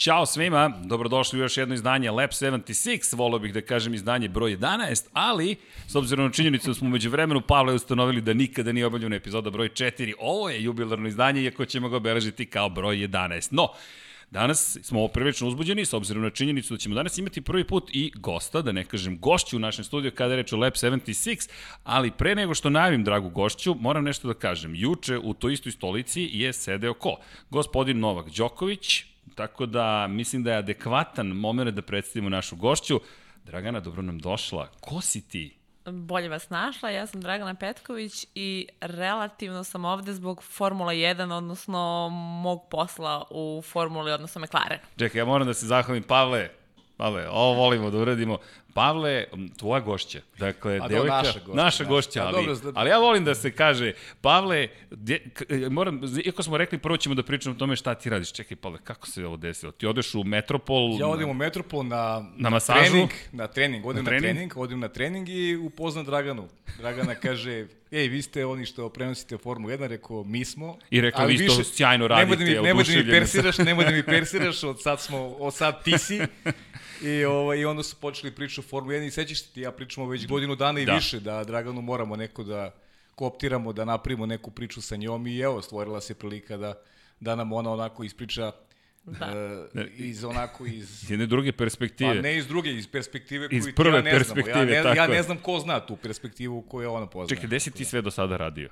Ćao svima, dobrodošli u još jedno izdanje Lab 76, volio bih da kažem izdanje broj 11, ali s obzirom na činjenicu da smo među vremenu Pavle ustanovili da nikada nije obavljena epizoda broj 4, ovo je jubilarno izdanje, iako ćemo ga obeležiti kao broj 11. No, Danas smo prilično uzbuđeni s obzirom na činjenicu da ćemo danas imati prvi put i gosta, da ne kažem gošću u našem studiju kada je reč o Lab 76, ali pre nego što najavim dragu gošću, moram nešto da kažem. Juče u toj istoj stolici je sedeo ko? Gospodin Novak Đoković, tako da mislim da je adekvatan moment da predstavimo našu gošću. Dragana, dobro nam došla. Ko si ti? bolje vas našla. Ja sam Dragana Petković i relativno sam ovde zbog Formula 1, odnosno mog posla u Formuli, odnosno McLaren. Čekaj, ja moram da se zahvalim Pavle, Pavle, ovo volimo da uradimo. Pavle, tvoja gošća. Dakle, A devojka, naša gošća. Naša gošća, ali, dobro, ali ja volim da se kaže, Pavle, de, k, moram, iako smo rekli, prvo ćemo da pričamo o tome šta ti radiš. Čekaj, Pavle, kako se ovo desilo? Ti odeš u Metropol? Ja odim u Metropol na, na, na masažu? trening, na trening, odim na trening? na trening, odim na trening i upoznam Draganu. Dragana kaže, ej, vi ste oni što prenosite Formu 1, rekao, mi smo. I rekao, vi što sjajno radite, nemoj da mi, nemoj da mi persiraš, nemoj da mi persiraš, od sad smo, od sad ti si. I, ovaj, I onda su počeli priču o Formula 1 i sećaš ti, ja pričamo već godinu dana i da. više da Draganu moramo neko da kooptiramo, da napravimo neku priču sa njom i evo, stvorila se prilika da, da nam ona onako ispriča Da. Uh, iz onako iz jedne druge perspektive. Pa ne iz druge, iz perspektive iz koju prve ja ne perspektive, znamo. Ja ne, ja ne znam ko zna tu perspektivu koju ona poznaje. Čekaj, gde si ti sve do sada radio?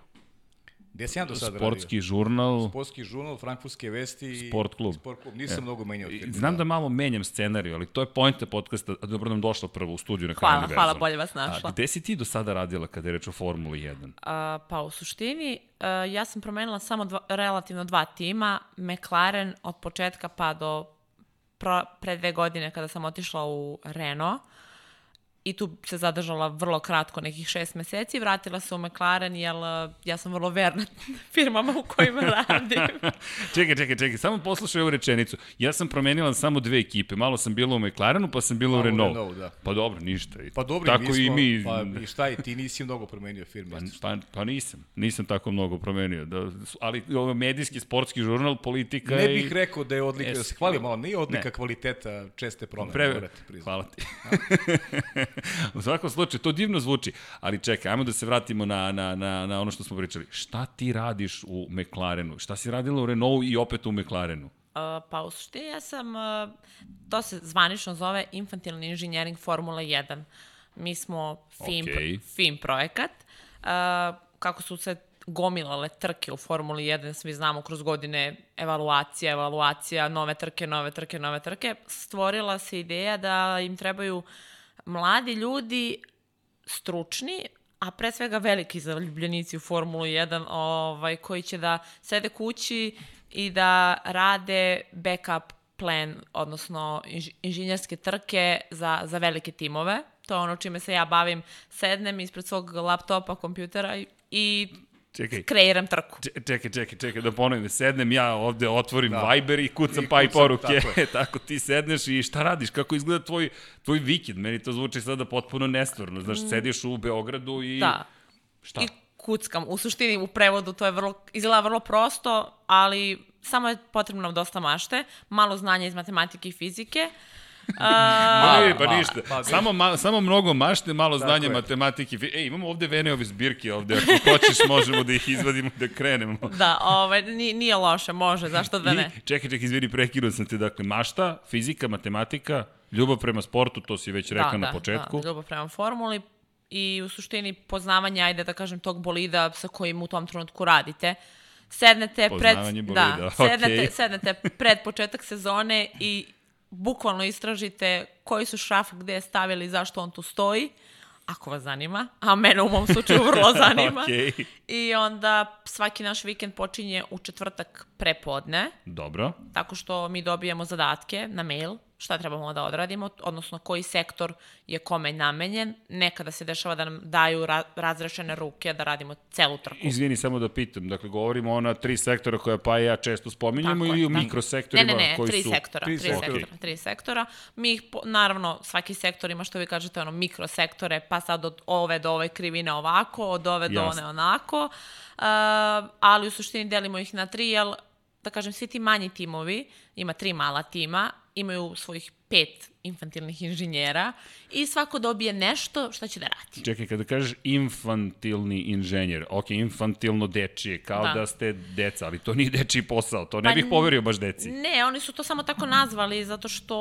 Gde sam ja do sada Sportski radio? žurnal. Sportski žurnal, Frankfurtske vesti i Sport klub. Sport klub. Nisam e. mnogo menjao. Znam da malo menjam scenariju, ali to je pojenta podcasta. Dobro nam došla prvo u studiju na Hvala, univerzum. hvala, bolje vas našla. A, gde si ti do sada radila kada je reč o Formuli 1? A, pa u suštini, a, ja sam promenila samo dva, relativno dva tima. McLaren od početka pa do pro, pre dve godine kada sam otišla u Renault i tu se zadržala vrlo kratko, nekih šest meseci, vratila se u McLaren, jer ja sam vrlo verna firmama u kojima radim. čekaj, čekaj, čekaj, samo poslušaj ovu rečenicu. Ja sam promenila samo dve ekipe, malo sam bila u McLarenu, pa sam bila pa, u Renault. Renault da. Pa dobro, ništa. Pa dobro, tako mi smo, i mi. Pa i šta je, ti nisi mnogo promenio firme. Pa, pa, pa nisam, nisam tako mnogo promenio. Da, ali ovo medijski, sportski žurnal, politika Ne bih i... rekao da je odlika, es, da se hvali malo, nije odlika ne. kvaliteta česte promene. Pre... Hvala ti. u svakom slučaju, to divno zvuči. Ali čekaj, ajmo da se vratimo na, na, na, na ono što smo pričali. Šta ti radiš u McLarenu? Šta si radila u Renault i opet u McLarenu? Pa u suštini ja sam, to se zvanično zove infantilni inženjering Formula 1. Mi smo FIM, okay. FIM projekat. Kako su se gomilale trke u Formuli 1, svi znamo kroz godine evaluacija, evaluacija, nove trke, nove trke, nove trke, stvorila se ideja da im trebaju uh, mladi ljudi stručni, a pre svega veliki zaljubljenici u Formulu 1, ovaj, koji će da sede kući i da rade backup plan, odnosno inženjerske trke za, za velike timove. To je ono čime se ja bavim. Sednem ispred svog laptopa, kompjutera i Čekaj. Kreiram trku. Čekaj, čekaj, čekaj, da ponovim, da sednem ja ovde, otvorim da. Viber i kucam I pa i poruke. Tako, tako, ti sedneš i šta radiš? Kako izgleda tvoj, tvoj vikend? Meni to zvuči sada potpuno nestvarno. Znaš, mm. sediš u Beogradu i... Da. Šta? I kuckam. U suštini, u prevodu to je vrlo, izgleda vrlo prosto, ali samo je potrebno dosta mašte, malo znanja iz matematike i fizike. A, ne, pa ništa. Pa, samo, ma, samo mnogo mašte, malo znanje je. matematike. Ej, imamo ovde Veneove zbirke ovde. Ako hoćeš, možemo da ih izvadimo da krenemo. Da, ovaj, nije loše, može, zašto da ne? I, čekaj, čekaj, izvini, prekinuo sam te. Dakle, mašta, fizika, matematika, ljubav prema sportu, to si već rekao da, na da, početku. Da, ljubav prema formuli i u suštini poznavanje, ajde da kažem, tog bolida sa kojim u tom trenutku radite sednete pred bolida. da, sednete, okay. sednete pred početak sezone i bukvalno istražite koji su šraf gde stavili, zašto on tu stoji, ako vas zanima, a mene u mom slučaju vrlo zanima. okay. I onda svaki naš vikend počinje u četvrtak prepodne. Dobro. Tako što mi dobijemo zadatke na mail šta trebamo da odradimo, odnosno koji sektor je kome namenjen. Nekada se dešava da nam daju ra razrešene ruke da radimo celu trku. Izvini, samo da pitam, dakle govorimo ona tri sektora koja pa i ja često spominjamo ili u mikrosektorima ne, ne, ne, koji tri su... Sektora, tri, tri sektora, okay. tri sektora. Mi ih, naravno, svaki sektor ima što vi kažete, ono, mikrosektore, pa sad od ove do ove krivine ovako, od ove Jasne. do one onako. Uh, ali u suštini delimo ih na tri, jer da kažem, svi ti manji timovi, ima tri mala tima, imaju svojih pet infantilnih inženjera i svako dobije nešto što će da radi. Čekaj, kada kažeš infantilni inženjer, ok, infantilno dečije, kao da, Da. ste deca, ali to nije dečiji posao, to ne Pa bih poverio baš deci. Ne, oni su to samo tako nazvali zato što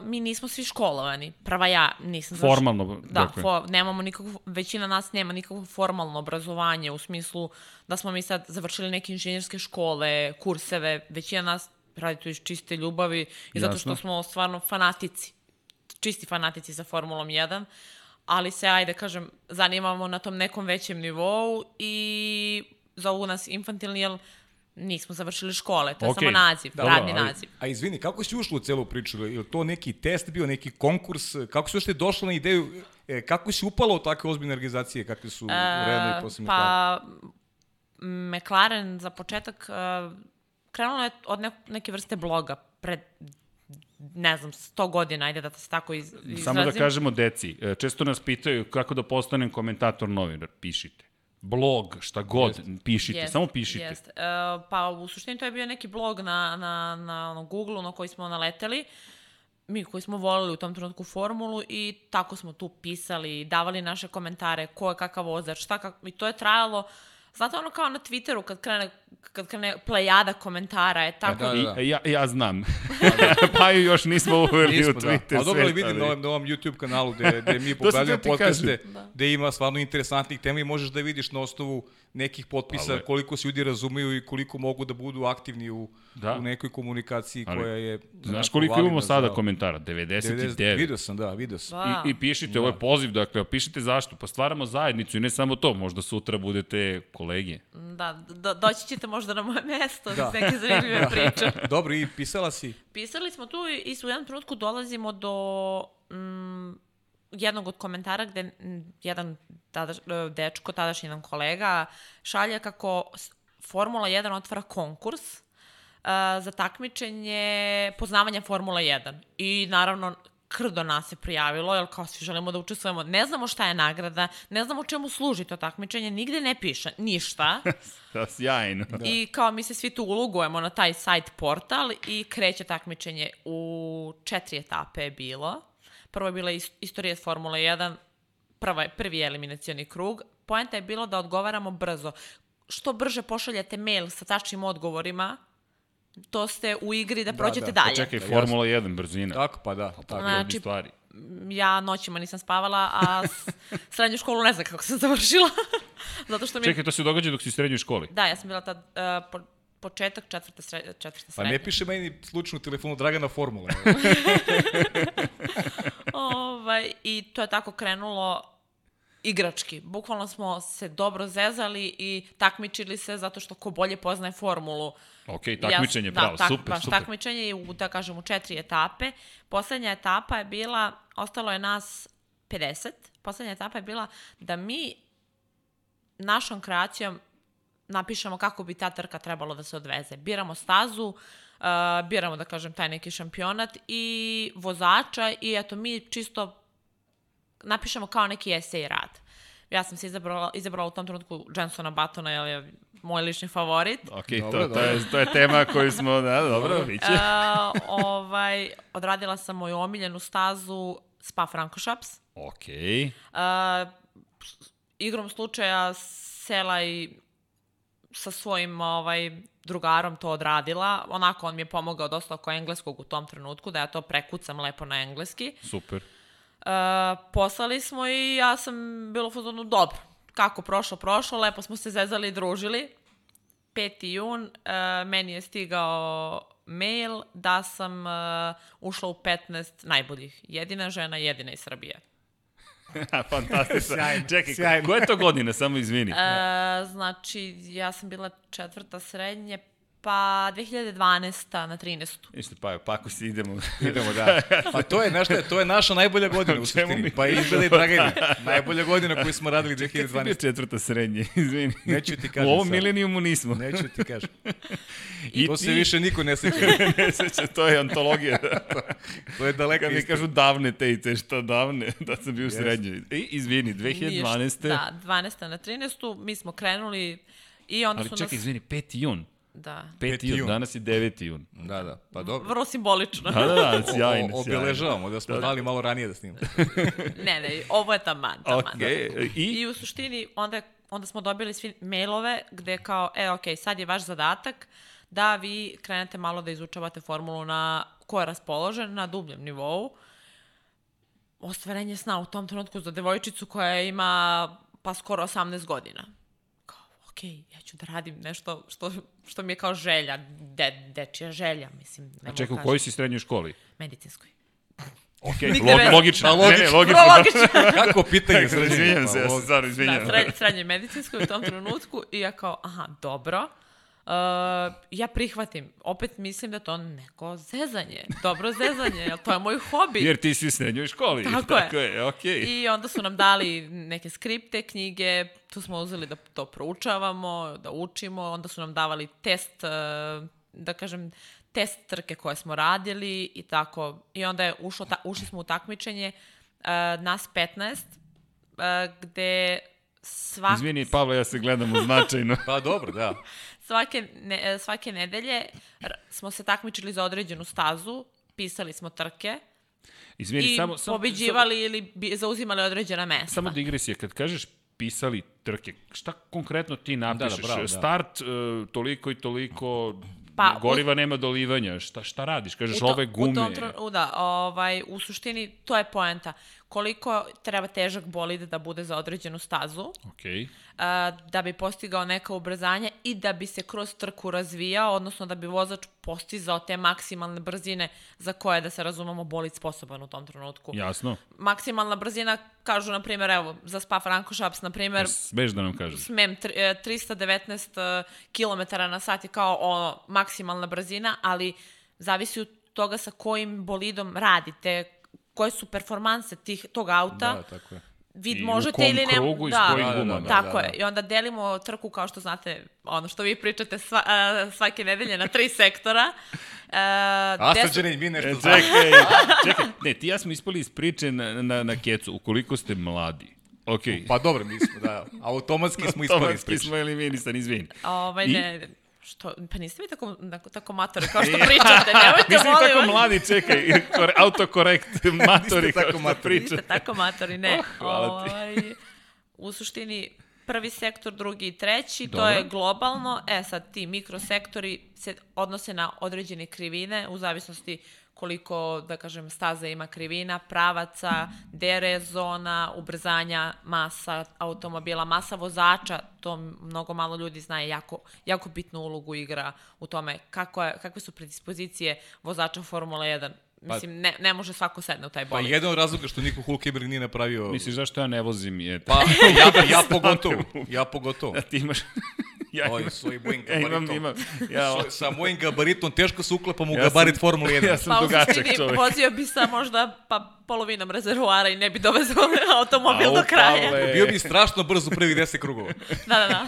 mi nismo svi školovani. Prva ja nisam završila- Formalno, Da, dakle. fo, nemamo nikakvo, većina nas nema nikakvo formalno obrazovanje u smislu da smo mi sad završili neke inženjerske škole, kurseve, većina nas radi to iz čiste ljubavi i zato što smo stvarno fanatici, čisti fanatici za Formulom 1, ali se, ajde kažem, zanimamo na tom nekom većem nivou i zovu nas infantilni, jer nismo završili škole, to je Okej, samo naziv, dobro, radni ali- naziv. A izvini, kako si ušla u celu priču? Je li to neki test bio, neki konkurs? Kako si uopšte došla na ideju? E, kako si upala u takve ozbiljne organizacije kakve su Renault i posle? Pa, McLaren za početak uh, krenulo je od ne, neke vrste bloga pred ne znam, 100 godina, ajde da se tako iz, izrazim. Samo da kažemo deci, e, često nas pitaju kako da postanem komentator novinar, pišite. Blog, šta god, pišite, Jest, samo pišite. Jest. E, pa u suštini to je bio neki blog na, na, na ono, Google-u na koji smo naleteli, mi koji smo volili u tom trenutku formulu i tako smo tu pisali, davali naše komentare, ko je kakav vozač, šta kako, i to je trajalo, znate ono kao na Twitteru kad krene, kad krene plejada komentara, je tako, da, I, da. ja, ja znam. pa ju još nismo uveli Nismo, u da. Twitter A dobro li vidim na ovom, na ovom YouTube kanalu gde, gde mi pogledamo podcaste. Da. gde ima stvarno interesantnih tema i možeš da vidiš na osnovu nekih potpisa Ali- koliko se ljudi razumeju i koliko mogu da budu aktivni u, Da. u nekoj komunikaciji Ali, koja je... Znaš koliko imamo sada za- komentara? 90, 99. Video sam, da, video sam. Da. I, I pišite, ovo je poziv, dakle, pišite zašto. Pa stvaramo zajednicu i ne samo to, možda sutra budete kolege. da, do, doći ćete možda na moje mesto Da. da. neke zanimljive priče. Dobro, i pisala si... Pisali smo tu i u jednom trenutku dolazimo do mm, jednog od komentara gde mm, jedan tadaš, e, dečko, tadašnji jedan kolega, šalje kako Formula 1 otvara konkurs uh, za takmičenje poznavanja Formula 1. I naravno krdo nas se prijavilo, jer kao svi želimo da učestvujemo. Ne znamo šta je nagrada, ne znamo čemu služi to takmičenje, nigde ne piše ništa. Da, sjajno. Da. I kao mi se svi tu ulogujemo na taj sajt portal i kreće takmičenje u četiri etape je bilo. Prvo je bila is- istorija Formule 1, prva, prvi eliminacioni krug. Poenta je bilo da odgovaramo brzo. Što brže pošaljete mail sa tačnim odgovorima, to ste u igri da prođete da. dalje. Čekaj, Da, Formula 1, brzina. Tako, pa da. Tako. Znači, stvari. Ja noćima nisam spavala, a srednju školu ne znam kako sam završila. Zato što mi. Čekaj, to se događa dok si u srednjoj školi. Da, ja sam bila tad uh, po, početak četvrte, sre, četvrte Pa srednje. ne piše meni slučajno u telefonu Dragana Formula. ovaj, I to je tako krenulo igrački. Bukvalno smo se dobro zezali i takmičili se zato što ko bolje poznaje formulu. Ok, takmičenje, Ja- bravo, da, tak, super, baš super. takmičenje i u, da kažem, u četiri etape. Poslednja etapa je bila, ostalo je nas 50, poslednja etapa je bila da mi našom kreacijom napišemo kako bi ta trka trebalo da se odveze. Biramo stazu, uh, biramo, da kažem, taj neki šampionat i vozača i eto, mi čisto napišemo kao neki esej rad. Ja sam se izabrala, izabrala u tom trenutku Jensona Batona, jer je moj lični favorit. Ok, Dobro, to, to, je, to je tema koju smo, da, dobro, biće. Uh, ovaj, odradila sam moju omiljenu stazu Spa Frankošaps. Ok, Uh, igrom slučaja sela i sa svojim ovaj, drugarom to odradila. Onako, on mi je pomogao dosta oko engleskog u tom trenutku, da ja to prekucam lepo na engleski. super. Poslali smo i ja sam bila u fazonu dobro. Kako prošlo, prošlo, lepo smo se zezali i družili. 5. jun, uh, meni je stigao mail da sam uh, ušla u 15 najboljih. Jedina žena, jedina iz Srbije. Fantastično. Čekaj, sjajno. koja je to godina, samo izvini. E, znači, ja sam bila četvrta srednje, pa 2012. na 13. Ništa, pa, pa ako si idemo. Idemo, da. Pa to je, znaš šta to je naša najbolja godina u čemu suštini. Pa i izgleda i Dragani. Najbolja godina koju smo radili Kad si bio 2012. četvrta srednje, izvini. Neću ti kažem U ovom sad. milenijumu nismo. Neću ti kažem. I To se ti- više niko ne seća. ne seća, to je antologija. To je daleka Kad mi kažu davne tejce, šta davne, da sam bio u Jeste. srednjoj. I, izvini, 2012. Ništa. Da, 12. na 13. Mi smo krenuli i onda Ali su čekaj, nas... izvini, 5. jun. Da. 5. jun, danas je 9. jun. Da, da, pa dobro. Vrlo simbolično. Da, da, da, sjajno, o-. Obeležavamo da smo znali malo ranije da snimamo. ne, ne, ovo je taman, taman. Okej, i? I u suštini onda, onda smo dobili svi mailove gde kao, e, ok, sad je vaš zadatak da vi krenete malo da izučavate formulu na ko je raspoložen na dubljem nivou. Ostvarenje sna u tom trenutku za devojčicu koja ima pa skoro 18 godina. Ok, ja ću da radim nešto što, što mi je kao želja, de, dečija želja, mislim. Ne A čekaj, u kojoj si srednjoj školi? Medicinskoj. Ok, log, logično. Pa, Ne, ne, logično. logično. Da. logično. Kako pitanje sređenje? Izvinjam Pa, se, ja se ovo- stvarno Da, izvinjam. sred, srednje medicinskoj u tom trenutku i ja kao, aha, dobro. Uh, ja prihvatim. Opet mislim da je to neko zezanje. Dobro zezanje, jer to je moj hobi. Jer ti si u srednjoj školi. Tako je. Tako je, okej. I onda su nam dali neke skripte, knjige, tu smo uzeli da to proučavamo, da učimo, onda su nam davali test, uh, da kažem, test trke koje smo radili i tako. I onda je ušlo, ta, ušli smo u takmičenje, uh, nas 15, uh, gde svak, Izvini, Pavle, ja se gledam u značajno. Pa dobro, da. svake, ne, svake nedelje smo se takmičili za određenu stazu, pisali smo trke Izvini, i samo, samo, pobeđivali ili bi, zauzimali određena mesta. Samo digresija, kad kažeš pisali trke, šta konkretno ti napišeš? Da, da, bravo, da. Start, uh, toliko i toliko, Pa, goriva nema dolivanja, šta, šta radiš? Kažeš U to- ove U gume. tom tren- da, ovaj, u suštini to je poenta. Koliko treba težak bolid da bude za određenu stazu, Okej. a, da bi postigao neka ubrzanja i da bi se kroz trku razvijao, odnosno da bi vozač postizao te maksimalne brzine za koje, da se razumemo, bolid sposoban u tom trenutku. Jasno. Maksimalna brzina, kažu, na primjer, evo, za Spa Francorchamps, na primjer, Smeš da nam kažeš. smem tri- e, 319 km na sat je kao ono, maksimalna brzina, ali zavisi od toga sa kojim bolidom radite, koje su performanse tih, tog auta. Da, tako je. Vid I možete ili ne... krugu i s da, kojim Da, da, gumama. da. Tako je. I onda delimo trku, kao što znate, ono što vi pričate sva, a, svake nedelje na tri sektora. Uh, Asađeni, mi nešto E, znamo. čekaj, čekaj. Ne, ti ja smo ispali iz priče na, na, na kecu. Ukoliko ste mladi, okej. Pa dobro, mi smo, da. Automatski smo ispali iz Automatski priče. smo eliminisan, izvini. Ovaj, ne, što, pa niste vi tako, tako, tako matori kao što pričate, nemojte, Mislim molim tako mladi, čekaj, kore, autokorekt, matori, Niste tako kao što matori. pričate. Niste tako matori, ne. Oh, hvala ti. Ovaj, u suštini, prvi sektor, drugi i treći, Dobro. to je globalno. E, sad, ti mikrosektori se odnose na određene krivine, u zavisnosti koliko, da kažem, staza ima krivina, pravaca, dere zona, ubrzanja, masa automobila, masa vozača, to mnogo malo ljudi zna, jako, jako bitnu ulogu igra u tome kako je, kakve su predispozicije vozača Formula 1. Mislim, ne, ne može svako sedne u taj Pa bolid. jedan od razloga što niko Hulkenberg nije napravio... Misliš zašto ja ne vozim je... Pa, ja, ja pogotovo. Ja pogotovo. Da ti imaš... ja Oj, imam, svoj mojim ja imam, gabaritom. imam, ja, Sa- Sa mojim gabaritom teško se uklepam u Ja gabarit sam- Formule 1. ja sam Pa u dugačak suštini čovjek. vozio bi sa možda pa polovinom rezervoara i ne bi dovezao automobil Au, do kraja. Pavle. Bio bi strašno brz u prvih 10 krugova. Da, da, da.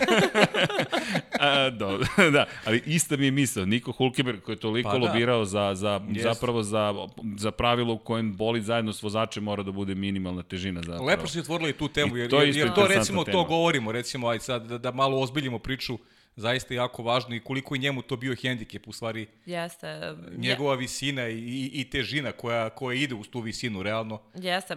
A, dobro, da, ali ista mi je misao. Niko Hulkenberg koji je toliko Pa da. lobirao za, za, Jest. zapravo za, za pravilo u kojem bolid zajedno s vozačem mora da bude minimalna težina. Zapravo. Lepo si otvorili tu temu, I jer, to je jer, jer to recimo tema. to govorimo, recimo, aj sad da, da malo ozbiljimo priču, zaista je jako važno i koliko je njemu to bio hendikep, u stvari Jeste. njegova visina i, i, i težina koja, koja ide uz tu visinu, realno. Jeste.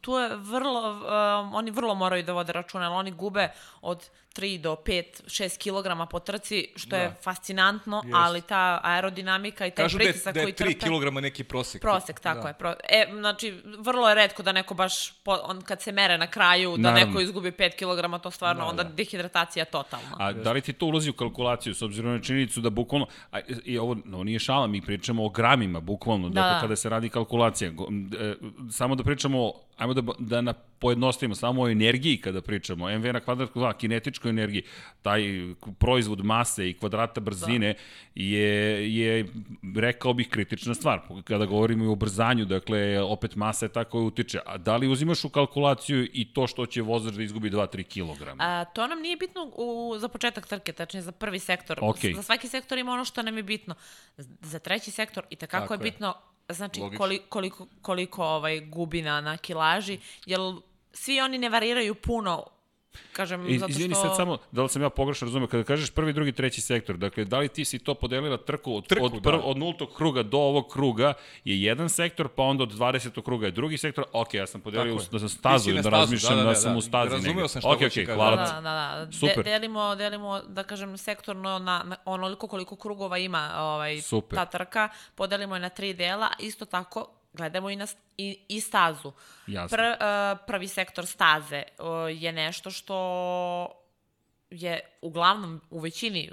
Tu je vrlo, um, oni vrlo moraju da vode računa, jer oni gube od 3 do 5, 6 kg po trci, što je Da. fascinantno, Jest. ali ta aerodinamika i taj Kažu da je, pritisak da je koji 3 trpe... kg neki prosek. Prosek, tako da. je. Pro... E, znači, vrlo je redko da neko baš, po, on, kad se mere na kraju, da Naravno. neko izgubi 5 kg, to stvarno, Da, onda da. dehidratacija totalna. A da li ti to ulazi u kalkulaciju, s obzirom na činjenicu da bukvalno, a, i ovo, ovo nije šala, mi pričamo o gramima, bukvalno, da, Da, dakle, da. kada se radi kalkulacija. E, samo da pričamo, ajmo da, da na pojednostavimo, samo o energiji kada pričamo, MV na kvadrat, da, kinetičkoj energiji, taj proizvod mase i kvadrata brzine je, je, rekao bih, kritična stvar. Kada govorimo i o brzanju, dakle, opet masa je tako utiče. A da li uzimaš u kalkulaciju i to što će vozač da izgubi 2-3 kg? A, to nam nije bitno u, za početak trke, tačnije za prvi sektor. Okej. Za svaki sektor ima ono što nam je bitno. Za treći sektor i tekako Tako je je. bitno znači Logično. koliko, koliko, koliko ovaj, gubi na, na kilaži, jer svi oni ne variraju puno Kažem, I, zato što... Izvini sad samo, da li sam ja pogrešno razumeo, kada kažeš prvi, drugi, treći sektor, dakle, da li ti si to podelila trku od, Trku, od, prv, da. od nultog kruga do ovog kruga je jedan sektor, pa onda od 20. kruga je drugi sektor, ok, ja sam podelio je. da sam stazu, da razmišljam da, da, da, sam da. u stazi Razumeo negde. sam šta Ok, hoće ok, kaže. hvala Da, ti. da, da. Super. De, delimo, delimo, da kažem, sektorno na, na onoliko koliko krugova ima ovaj, Super. ta trka. Podelimo je na tri dela. Isto tako, gledamo i, na, i, i stazu. Jasno. Pr, uh, prvi sektor staze uh, je nešto što je uglavnom u većini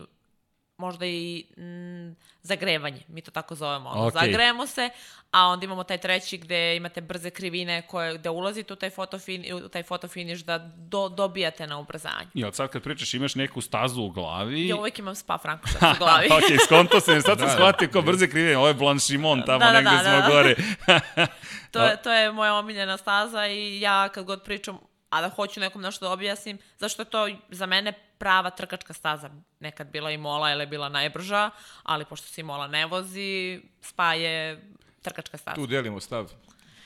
možda i mm, zagrevanje, mi to tako zovemo. Ono, Okej. Zagrejemo se, a onda imamo taj treći gde imate brze krivine koje, gde ulazite u taj, fotofin, u taj fotofiniš da do, dobijate na ubrzanju. Jel sad kad pričaš imaš neku stazu u glavi? Ja uvek imam spa Frankošac u glavi. ok, skonto sam, sad sam Da, da. shvatio kao brze krive, ovo je Blanchimon, tamo Da, da, negde da, smo da. gore. to, je, to je moja omiljena staza i ja kad god pričam, a da hoću nekom nešto da objasnim, zašto je to za mene prava trkačka staza. Nekad bila i mola, jer je bila najbrža, ali pošto se i mola ne vozi, spa je trkačka staza. Tu delimo stav.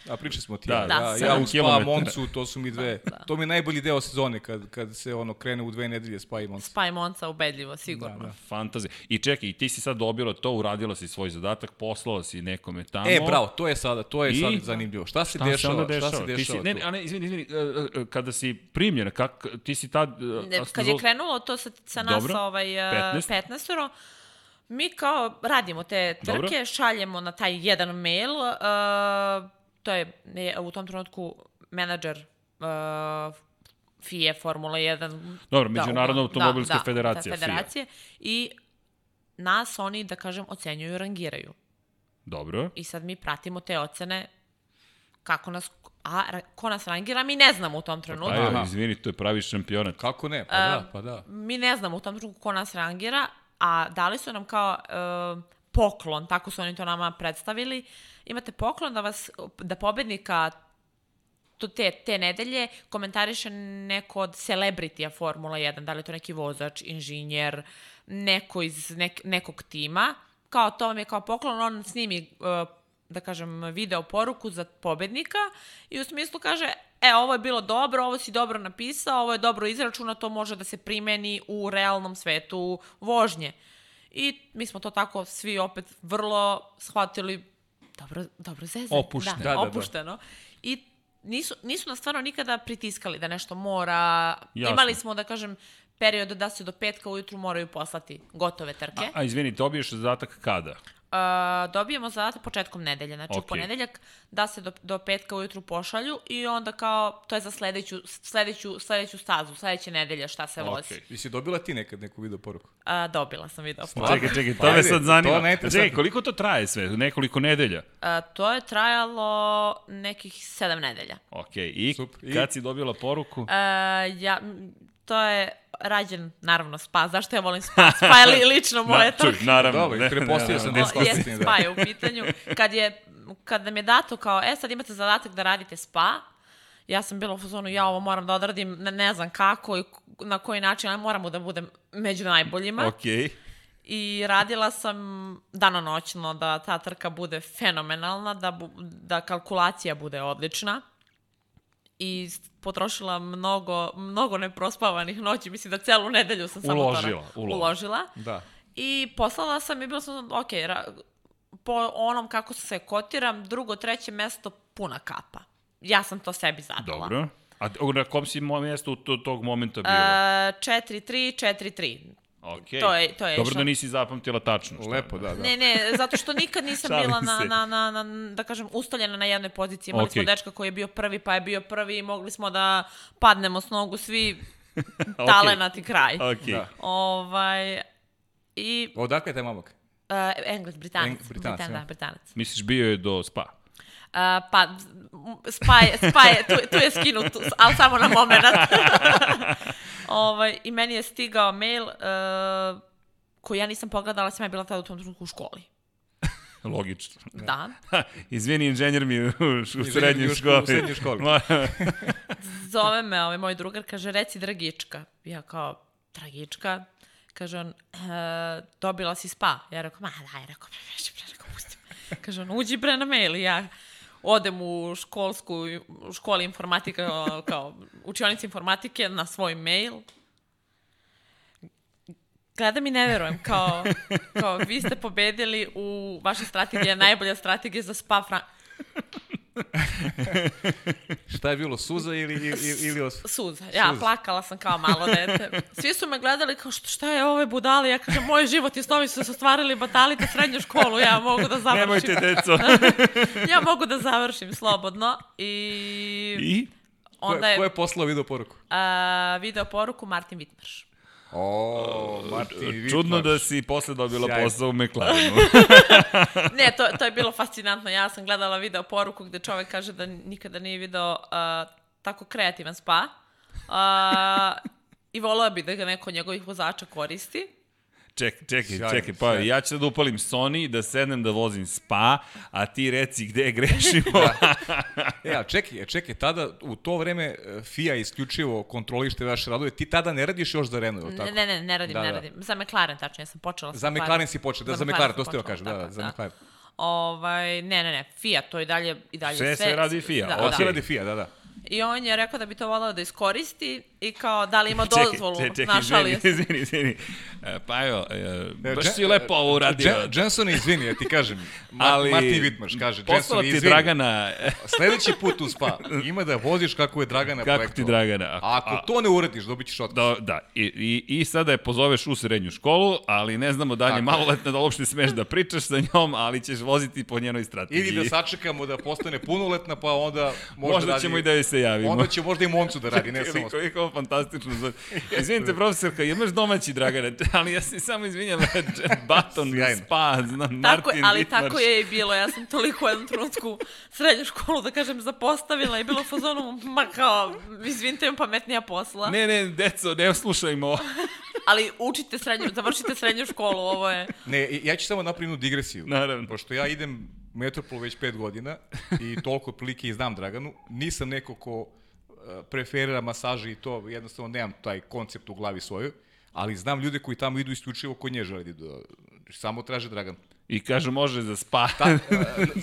A pričali smo ti. Da, ja, da. ja, u Spa. Moncu, to su mi dve. To mi je najbolji deo sezone kad, kad se ono krene u dve nedelje Spa i Monca. Spa i Monca ubedljivo, sigurno. Da, da. Fantazija. I čekaj, ti si sad dobila to, uradila si svoj zadatak, poslala si nekome tamo. E, bravo, to je sada, to je I? sad zanimljivo. Šta se Šta se dešava? onda dešava? Šta se Ti dešava si, ne, ne, a ne, izvini, izvini, e, e, kada si primljena, kak, ti si tad... e, Ne, kad je krenulo to sa, sa nas Dobro. ovaj, 15. 15. 15 mi kao radimo te trke, Dobro. šaljemo na taj jedan mail, uh, to je ne, u tom trenutku menadžer uh, FIE Formula 1. Dobro, Međunarodna uglavnom, automobilska da, federacija, Da, FIA. federacije. I nas oni, da kažem, ocenjuju i rangiraju. Dobro. I sad mi pratimo te ocene kako nas, a ra- ko nas rangira, mi ne znamo u tom trenutku. Pa je, izvini, to je pravi šampionat. Kako ne? Pa da, pa da. mi ne znamo u tom trenutku ko nas rangira, a dali su nam kao e, poklon, tako su oni to nama predstavili. Imate poklon da vas, da pobednika to te, te nedelje komentariše neko od celebritija Formula 1, da li je to neki vozač, inženjer, neko iz nek, nekog tima. Kao to vam je kao poklon, on snimi e, da kažem, video poruku za pobednika i u smislu kaže, e, ovo je bilo dobro, ovo si dobro napisao, ovo je dobro izračuna, to može da se primeni u realnom svetu vožnje. I mi smo to tako svi opet vrlo shvatili dobro, dobro zeze. Opušteno. Da, Da, da, da. opušteno. I nisu, nisu nas stvarno nikada pritiskali da nešto mora. Jasno. Imali smo, da kažem, period da se do petka ujutru moraju poslati gotove trke. A, a izvini, dobiješ zadatak kada? Uh, dobijemo zadatak početkom nedelje, znači Ok. u ponedeljak da se do, do petka ujutru pošalju i onda kao, to je za sledeću, sledeću, sledeću stazu, sledeće nedelje šta se vozi. Okej. Jesi dobila ti nekad neku video poruku? Uh, dobila sam video poruku. Čekaj, čekaj, to me sad to zanima. najinteresantnije. Čekaj, koliko to traje sve? Nekoliko nedelja? Uh, to je trajalo nekih sedam nedelja. Ok, i, Super. I? kad si dobila poruku? Uh, ja, to je rađen, naravno, spa. Zašto ja volim spa? Spa je li, lično moje čuj, trke. naravno. Dobro, ne, pretpostavio ne, sam ne, da ne, je jeste, spa je u pitanju. Kad, je, kad nam je dato kao, e sad imate zadatak da radite spa, ja sam bila u fazonu, ja ovo moram da odradim, ne, ne znam kako i na koji način, ali moramo da budem među najboljima. Ok. I radila sam danonoćno da ta trka bude fenomenalna, da, bu, da kalkulacija bude odlična. I potrošila mnogo, mnogo neprospavanih noći. Mislim da celu nedelju sam samo Uložila, to uložila. uložila. Da. I poslala sam i bila sam, ok, ra, po onom kako se kotiram, drugo, treće mesto, puna kapa. Ja sam to sebi zadala. Dobro. A na kom si mjestu to, tog momenta bila? E, 4-3, 4-3. Okay. to je- to je Dobro išlo. da nisi zapamtila tačno. Šta, Lepo, da, da. Ne, ne, zato što nikad nisam bila na, na, na, na, da kažem, ustaljena na jednoj poziciji. Imali smo Okej. dečka koji je bio prvi, pa je bio prvi i mogli smo da padnemo s nogu svi talenat i kraj. Ok. Da. Ovaj, I Odakle je taj mamak? uh, Engles, Britanac. Eng- Britanac, Britan, ja. da, Britanac. Misliš bio je do spa? Uh, pa, m, spa je, spa je tu, tu je skinut, tu- ali samo na moment. ovaj, I meni je stigao mail uh, koji ja nisam pogledala, sam ja bila tada u tom trenutku u školi. Logično. Da. Izvini, inženjer mi u, u srednjoj školi. u srednjoj školi. Zove me ovaj moj drugar, kaže, reci Dragička. Ja kao, Dragička? Kaže on, e, dobila si spa. Ja rekao, ma daj, rekao, bre, bre, bre, rekao, pusti me. Kaže on, uđi bre na mail. I ja odem u školsku, u školi informatika, kao učionica informatike na svoj mail. Gledam i ne verujem, kao, kao vi ste pobedili u vaša strategija, najbolja strategija za spa Fran... Šta je bilo, suza ili, ili, ili os... Suza. Ja, Suza. plakala sam kao malo dete. Svi su me gledali kao šta je ove budale? Ja kažem, moj život i snovi su se ostvarili, batalite srednju školu, ja mogu da završim. Nemojte, deco. ja mogu da završim slobodno. I... I? Onda je, ko je poslao video poruku? A, video poruku Martin Wittmarš. O, Martin. Čudno da si posle dobila Sjaj. posao u McLarenu. ne, to, to je bilo fascinantno. Ja sam gledala video poruku gde čovek kaže da nikada nije video uh, tako kreativan spa. Uh, I volao bi da ga neko od njegovih vozača koristi. Čekaj, čekaj, sjajno, čekaj, pa sjajno. ja ću da upalim Sony, da sednem da vozim spa, a ti reci gde grešimo. da. E, a čekaj, čekaj, tada u to vreme e, FIA isključivo kontrolište vaše radove, ti tada ne radiš još za Renault, tako? Ne, ne, ne radim, da, ne da. radim. Za McLaren, tačno, ja sam počela sa Za McLaren si počela, da, za, za McLaren, to ste joj kažem, da, da, za da. McLaren. Ovaj, ne, ne, ne, FIA, to je dalje, i dalje sve. Sve se radi FIA. Da, da. radi FIA, da, da. I on je rekao da bi to volao da iskoristi i kao da li ima dozvolu, čekaj, čekaj, našali izvini, izvini, izvini. E, pa evo, e, baš si lepo ovo uradio. Jenson, izvini, ja ti kažem, Ali, Martin Wittmarš kaže, Jenson, izvini. Dragana... Sledeći put u spa ima da voziš kako je Dragana kako projektova. ti Dragana. A, ako a, to ne uradiš, dobit ćeš otkaz. Da, da. I, i, I sada je pozoveš u srednju školu, ali ne znamo da je maloletna da uopšte smeš da pričaš sa njom, ali ćeš voziti po njenoj strategiji. Ili da sačekamo da postane punoletna, pa onda možda, možda radi... ćemo i da joj se javimo. Onda će možda i momcu da radi, ne samo... Koliko fantastično. Izvinite, profesorka, imaš domaći Dragane, ali ja se samo izvinjam, Baton, Spa, znam, tako, Martin, Ali Wittmarš. tako je i bilo, ja sam toliko u jednom trenutku srednju školu, da kažem, zapostavila i bilo fazonu, ma kao, izvinite, imam pametnija posla. Ne, ne, deco, ne slušajmo. ali učite srednju, završite srednju školu, ovo je... Ne, ja ću samo napraviti digresiju. Naravno. Pošto ja idem Metropol već pet godina i toliko prilike i znam Draganu, nisam neko ko preferira masaže i to, jednostavno nemam taj koncept u glavi svoju, ali znam ljude koji tamo idu isključivo kod nje žele da samo traže Dragan. I kažu može za spa. Ta,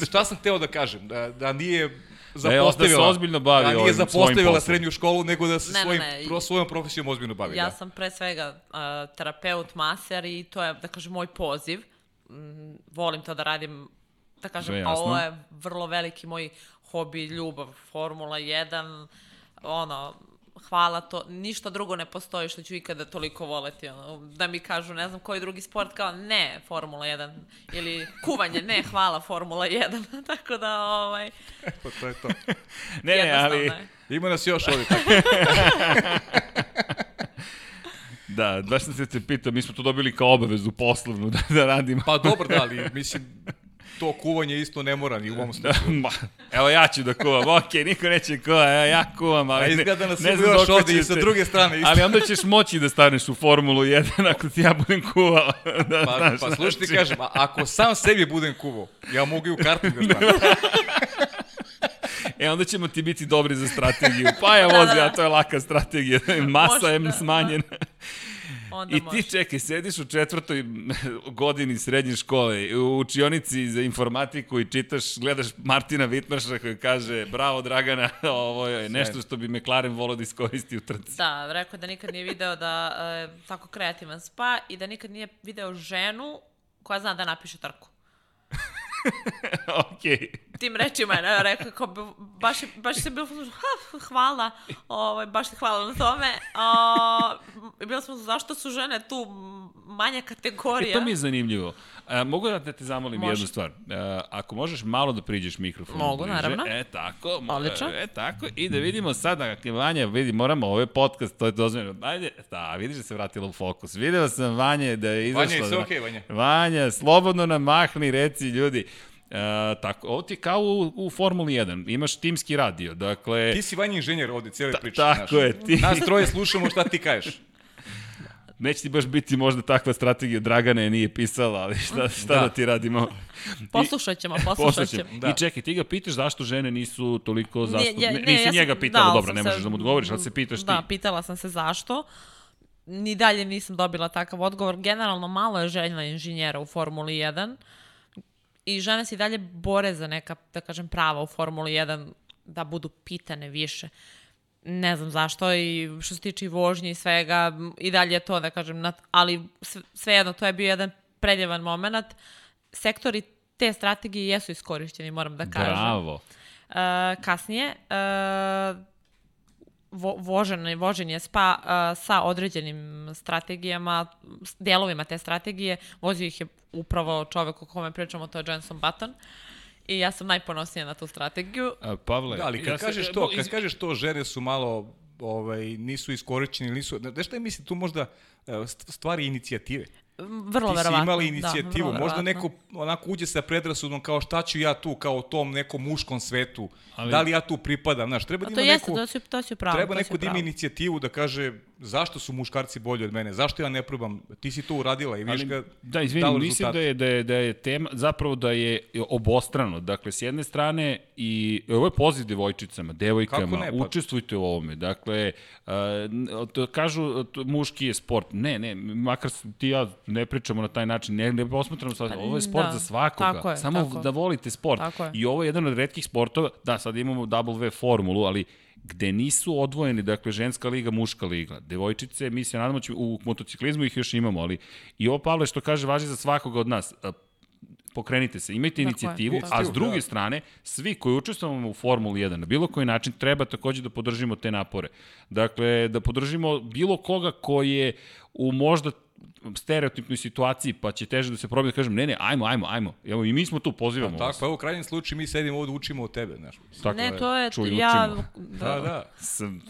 šta sam teo da kažem? Da, da nije zapostavila, da se ozbiljno bavi da nije zapostavila srednju školu, nego da se ne, svojim, ne, ne. Pro, svojom profesijom ozbiljno bavi. Ja da. sam pre svega uh, terapeut, maser i to je, da kažem, moj poziv. Mm, volim to da radim, da kažem, a ovo je vrlo veliki moj hobi, ljubav, Formula 1, ono, hvala to, ništa drugo ne postoji što ću ikada toliko voleti, ono, da mi kažu, ne znam, koji drugi sport, kao ne, Formula 1, ili kuvanje, ne, hvala, Formula 1, tako da, ovaj... Eto, to je to. ne, ne, ali... Je. Ima nas još ovdje, tako. Da, baš sam se te pitao, mi smo to dobili kao obavezu poslovnu da, da radimo. Pa dobro, da, ali mislim, to kuvanje isto ne mora ni u ovom slučaju. Da, evo ja ću da kuvam, ok, niko neće kuva, evo ja kuvam, ali A izgleda nas ne znam još ovdje i sa druge strane isto. Ali onda ćeš moći da staneš u Formulu 1 ako ti ja budem kuvao. Da, pa, znaš, pa slušaj ti znači. kažem, ako sam sebi budem kuvao, ja mogu i u kartu da stanem. E, onda ćemo ti biti dobri za strategiju. Pa ja vozi, a to je laka strategija. Masa je smanjena. Onda I ti može. čekaj, sediš u četvrtoj godini srednje škole, u učionici za informatiku i čitaš, gledaš Martina Vitmaša koji kaže bravo Dragana, ovo je nešto što bi McLaren volao da iskoristi u trci. Da, rekao da nikad nije video da je tako kreativan spa i da nikad nije video ženu koja zna da napiše trku. ok. Tim rečima je rekao, kao, baš, baš se bilo, hvala, ovaj, baš ti hvala na tome. O, bilo smo, zašto su žene tu manja kategorija? E, to mi je zanimljivo. E, mogu da te zamolim Može. jednu stvar? E, ako možeš malo da priđeš mikrofonu. Mogu, bliže, naravno. E, tako. Odlično. E, tako. I da vidimo sada, Vanja, vidi, moramo, ovo je podcast, to je dozvoljeno. Ajde, da, vidiš da se vratila u fokus. Video sam Vanje da je izašla. Vanja, je sve okej, okay, Vanja. Vanja, slobodno nam mahni, reci ljudi. E, tako, ovo ti je kao u, u Formuli 1, imaš timski radio, dakle... Ti si vanji inženjer ovde, cijele ta, priče. Tako naš. je. Ti... Nas troje slušamo šta ti kažeš. Neće ti baš biti možda takva strategija, Dragana je nije pisala, ali šta, šta da. da ti radimo? Poslušat ćemo, poslušat ćemo. Da. I čekaj, ti ga pitaš zašto žene nisu toliko zastupne. Ne, ne, Nisi ja njega pitala, da, dobro, ne možeš se, da mu odgovoriš, ali se pitaš da, ti. Da, pitala sam se zašto. Ni dalje nisam dobila takav odgovor. Generalno malo je željna inženjera u Formuli 1 i žene se i dalje bore za neka, da kažem, prava u Formuli 1, da budu pitane više. Ne znam zašto i što se tiče i vožnje i svega, i dalje je to, da kažem, na, ali svejedno, to je bio jedan predjevan moment. Sektori te strategije jesu iskorišćeni, moram da kažem. Bravo. Uh, kasnije, uh, vo, vožen, vožen je spa uh, sa određenim strategijama, delovima te strategije, vozio ih je upravo čovek o kome pričamo, to je Jenson Button. I ja sam najponosnija na tu strategiju. A, Pavle, da, ali kad ja kažeš se, to, kad kažeš to, žene su malo ovaj, nisu iskorišćeni, nisu, da šta je mislim, tu možda stvari inicijative. Vrlo Ti verovatno. si imala inicijativu, da, možda neko onako uđe sa predrasudom kao šta ću ja tu, kao tom nekom muškom svetu, Ali- da li ja tu pripadam, znaš, treba da To ima jeste, neko, to si, to si pravo. treba to neko da ima inicijativu da kaže zašto su muškarci bolji od mene, zašto ja ne probam, ti si to uradila i vidiš Ali, ga da, izvini, dalo mislim rezultate. da je, da, je, da je tema, zapravo da je obostrano. Dakle, s jedne strane, i ovo je poziv devojčicama, devojkama, ne, pa- učestvujte u ovome. Dakle, uh, to, kažu, to, muški je sport. Ne, ne, makar ti ja ne pričamo na taj način, ne, ne posmatramo sad, ovo je sport da, za svakoga. tako je, Samo tako. da volite sport. Tako je. I ovo je jedan od redkih sportova, da, sad imamo W formulu, ali gde nisu odvojeni, dakle, ženska liga, muška liga. Devojčice, mi se nadamo, će, u motociklizmu ih još imamo, ali i ovo, Pavle, što kaže, važi za svakoga od nas. Pokrenite se, imajte Tako je, inicijativu, tako a s druge da. strane, svi koji učestvujemo u Formuli 1 na bilo koji način, treba takođe da podržimo te napore. Dakle, da podržimo bilo koga koji je u možda stereotipnoj situaciji, pa će teže da se probije da kažem, ne, ne, ajmo, ajmo, ajmo. Evo, i mi smo tu, pozivamo Tako, vas. pa evo u krajnjem slučaju mi sedimo ovde učimo od tebe, znaš. Tako ne, to je, Čuj, ja... učimo. Da, da. Sam...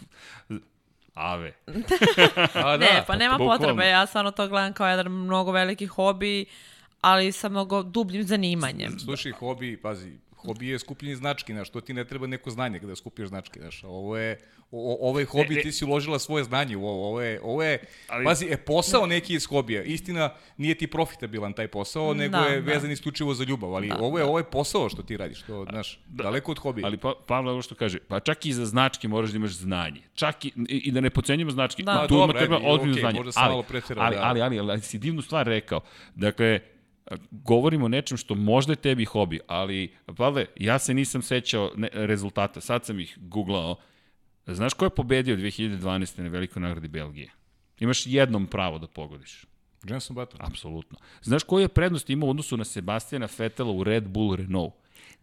Ave. A, da. ne, pa nema bukvalno. potrebe, ja stvarno to gledam kao jedan mnogo veliki hobi, ali sa mnogo dubljim zanimanjem. Slušaj, hobi, pazi, hobi je skupljenje znački, znaš, to ti ne treba neko znanje kada skupiš značke, znaš, ovo je, o, o- ovaj hobi Ne, ne. ti si uložila svoje znanje u ovo, ovo je, ovo je, Ali- pazi, je posao neki iz hobija, istina, nije ti profitabilan taj posao, nego Da, je da. vezan isključivo za ljubav, ali ovo je, ovo je posao što ti radiš, to, znaš, daleko od hobija. Ali pa, Pavle, ovo što kaže, pa čak i za značke moraš da imaš znanje. Čak i, i da ne pocenjujemo značke. Da. Da. Pa Tu ima treba ajde, ozbiljno okej, znanje. možda sam ali, malo preterao, ali, da. ali, ali, ali, ali, si divnu stvar rekao. Dakle, govorimo o nečem što možda je tebi hobi, ali, Pavle, ja se nisam sećao ne, rezultata, sad sam ih googlao. Znaš ko je pobedio 2012. na velikoj nagradi Belgije? Imaš jednom pravo da pogodiš. Jenson Button. Apsolutno. Znaš koju je prednost imao u odnosu na Sebastijana Fetela u Red Bull Renault?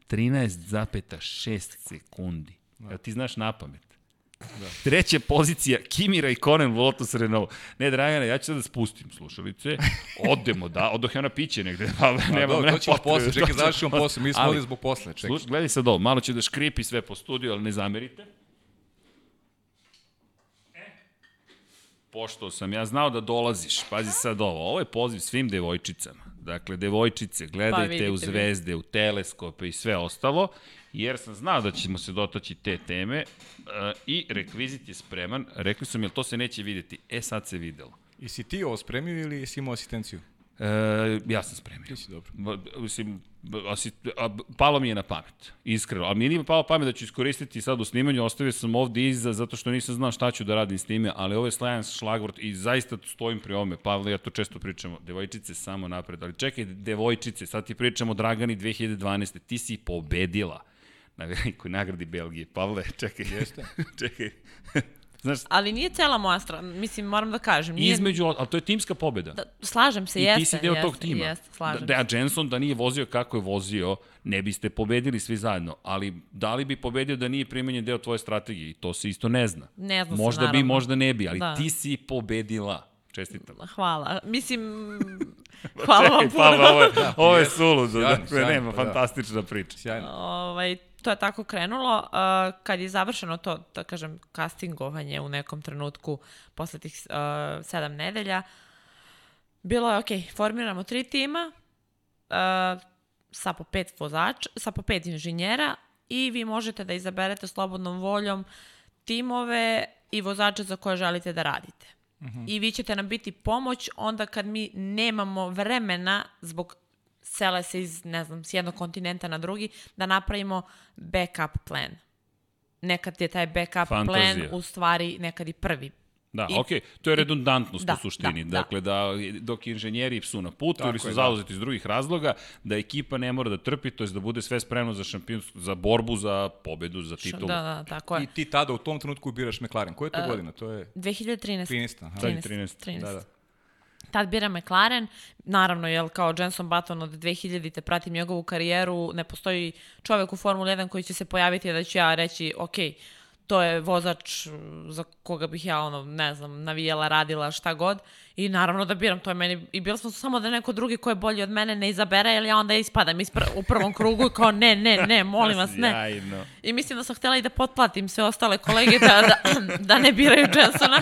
13,6 sekundi. Ja ti znaš na pamet. Da. Treća pozicija, Kimi Raikkonen, Lotus Renault. Ne, Dragana, ja ću sad da spustim slušalice. Odemo, da, odoh ja na piće negde. Pa, nema, dobro, nema to ćemo posle, čekaj, završimo posle, mi smo Ali, zbog posle, čekaj. Slušaj, gledaj sad ovo, malo će da škripi sve po studiju, ali ne zamerite. Pošto sam ja znao da dolaziš, pazi sad ovo, ovo je poziv svim devojčicama. Dakle, devojčice, gledajte vidite u vi. zvezde, u teleskope i sve ostalo, jer sam znao da ćemo se dotaći te teme e, i rekvizit je spreman. Rekli su mi, to se neće videti? E, sad se videlo. I si ti ovo spremio ili si imao asistenciju? E, ja sam spremio. Ti si dobro. Ba, mislim, asi, a, palo mi je na pamet, iskreno. A mi nije palo pamet da ću iskoristiti sad u snimanju, ostavio sam ovde iza zato što nisam znao šta ću da radim s time, ali ovo je slajan šlagvort i zaista stojim pri ovome. Pavle, ja to često pričamo, devojčice samo napred. Ali čekaj, devojčice, sad ti pričamo Dragani 2012. Ti si pobedila na velikoj nagradi Belgije. Pavle, čekaj. Jeste. čekaj. Znaš, Ali nije cela moja strana, mislim, moram da kažem. Nije, između, ali to je timska pobeda. Da, slažem se, I jeste. ti si deo jeste, tog tima. Jeste, slažem da, da Jenson da nije vozio kako je vozio, ne biste pobedili svi zajedno, ali da li bi pobedio da nije primenjen deo tvoje strategije? I to se isto ne zna. Ne zna se, možda bi, naravno. možda ne bi, ali Da. ti si pobedila. Čestitam. se. Hvala. Mislim, hvala vam Čekaj, Pavle, ovo je, ovo je suludo. Sjajno, Dakle, sjajno, nema, pa da. fantastična priča. Sjajno. ovaj, to je tako krenulo. Uh, kad je završeno to, da kažem, castingovanje u nekom trenutku posle tih uh, sedam nedelja, bilo je, ok, formiramo tri tima, uh, sa po pet vozača, sa po pet inženjera i vi možete da izaberete slobodnom voljom timove i vozače za koje želite da radite. I vi ćete nam biti pomoć onda kad mi nemamo vremena zbog sele se iz, ne znam, s jednog kontinenta na drugi, da napravimo backup plan. Nekad je taj backup Fantazija. plan u stvari nekad i prvi Da, I- okej, to je redundantnost Da, u suštini. da, da. dakle, da, dok inženjeri su na putu Tako ili su je, da. zauzeti iz drugih razloga, da ekipa ne mora da trpi, to je da bude sve spremno za šampionsku, za borbu, za pobedu, za titulu. Da, da, tako je. I ti tada u tom trenutku biraš McLaren. Koja je to godina? To je 2013. 13. Aha. Sad je 13. 13. 13. Da, da. Tad bira McLaren, naravno, jel, kao Jenson Button od 2000-te pratim njegovu karijeru, ne postoji čovek u Formuli 1 koji će se pojaviti da ću ja reći, ok, to je vozač mm, za koga bih ja, ono, ne znam, navijela, radila, šta god. I naravno da biram, to je meni, i bilo smo samo da neko drugi ko je bolji od mene ne izabere, jer ja onda ispadam iz pr u prvom krugu i kao ne, ne, ne, molim vas, ne. I mislim da sam htjela i da potplatim sve ostale kolege da, da, da ne biraju Jensona.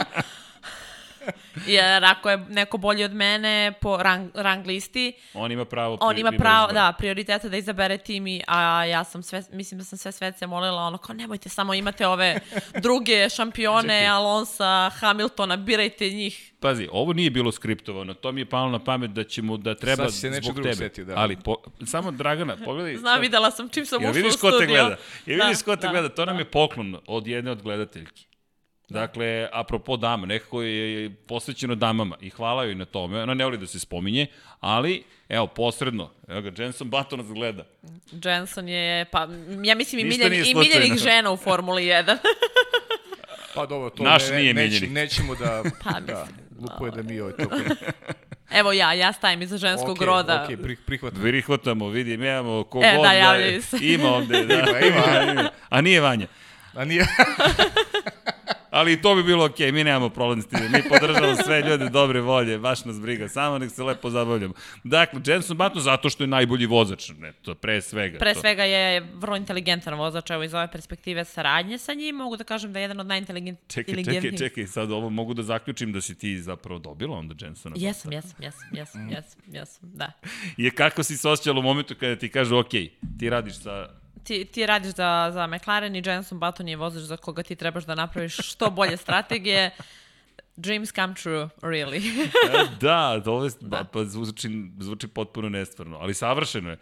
Jer ako je neko bolji od mene po rang, rang listi, On ima pravo... on pri- ima ima pravo, izbora. da, prioriteta da izabere tim i, a ja sam sve, mislim da sam sve svece molila, ono kao nemojte samo imate ove druge šampione. Alonsa, Hamiltona, birajte njih. Pazi, ovo nije bilo skriptovano, to mi je palo na pamet da ćemo da treba Sad se zbog tebe. setio, da. Ali po, samo Dragana, pogledaj. Znam, sad- videla sam čim sam ušla u vidiš studio. ko te gleda? Jel Da, vidiš ko te da, gleda? To nam da. je poklon od jedne od gledateljki. Dakle, apropo dama, nekako je posvećeno damama i hvala joj na tome. Ona ne voli da se spominje, ali, evo, posredno, evo ga, Jenson Button nas gleda. Jenson je, pa, ja mislim i, miljen, i miljenih žena u Formuli 1. Pa dobro, to Naš ne, nije neć, nećemo da... Pa, da, mislim, glupo je da mi ovaj to... Evo ja, ja stavim iza ženskog Okej, roda. okej, prih, prihvatam. Prihvatamo, vidi, mi imamo ko E, god da, je- javljaju se. Ima ovde, da. Ima, ima. A nije Vanja. A nije... Ali i to bi bilo okej, mi nemamo problem s tim. Mi podržavamo sve ljude dobre volje, baš nas briga, samo nek se lepo zabavljamo. Dakle, Jenson Button zato što je najbolji vozač, ne, to pre svega. Pre to. svega je vrlo inteligentan vozač, evo iz ove perspektive saradnje sa njim, mogu da kažem da je jedan od najinteligentnijih. Čekaj, čekaj, čekaj, sad ovo mogu da zaključim da si ti zapravo dobila onda Jensona. Jesam, jesam, jesam, jesam, Mm. jesam, jesam, da. Je kako si se osjećala u momentu kada ti kažu, ok, ti radiš sa... Ti, ti radiš za, za McLaren i Jenson Button je vozač za koga ti trebaš da napraviš što bolje strategije. Dreams come true, really. E, da, ovo je, da. pa zvuči, zvuči potpuno nestvarno, ali savršeno je.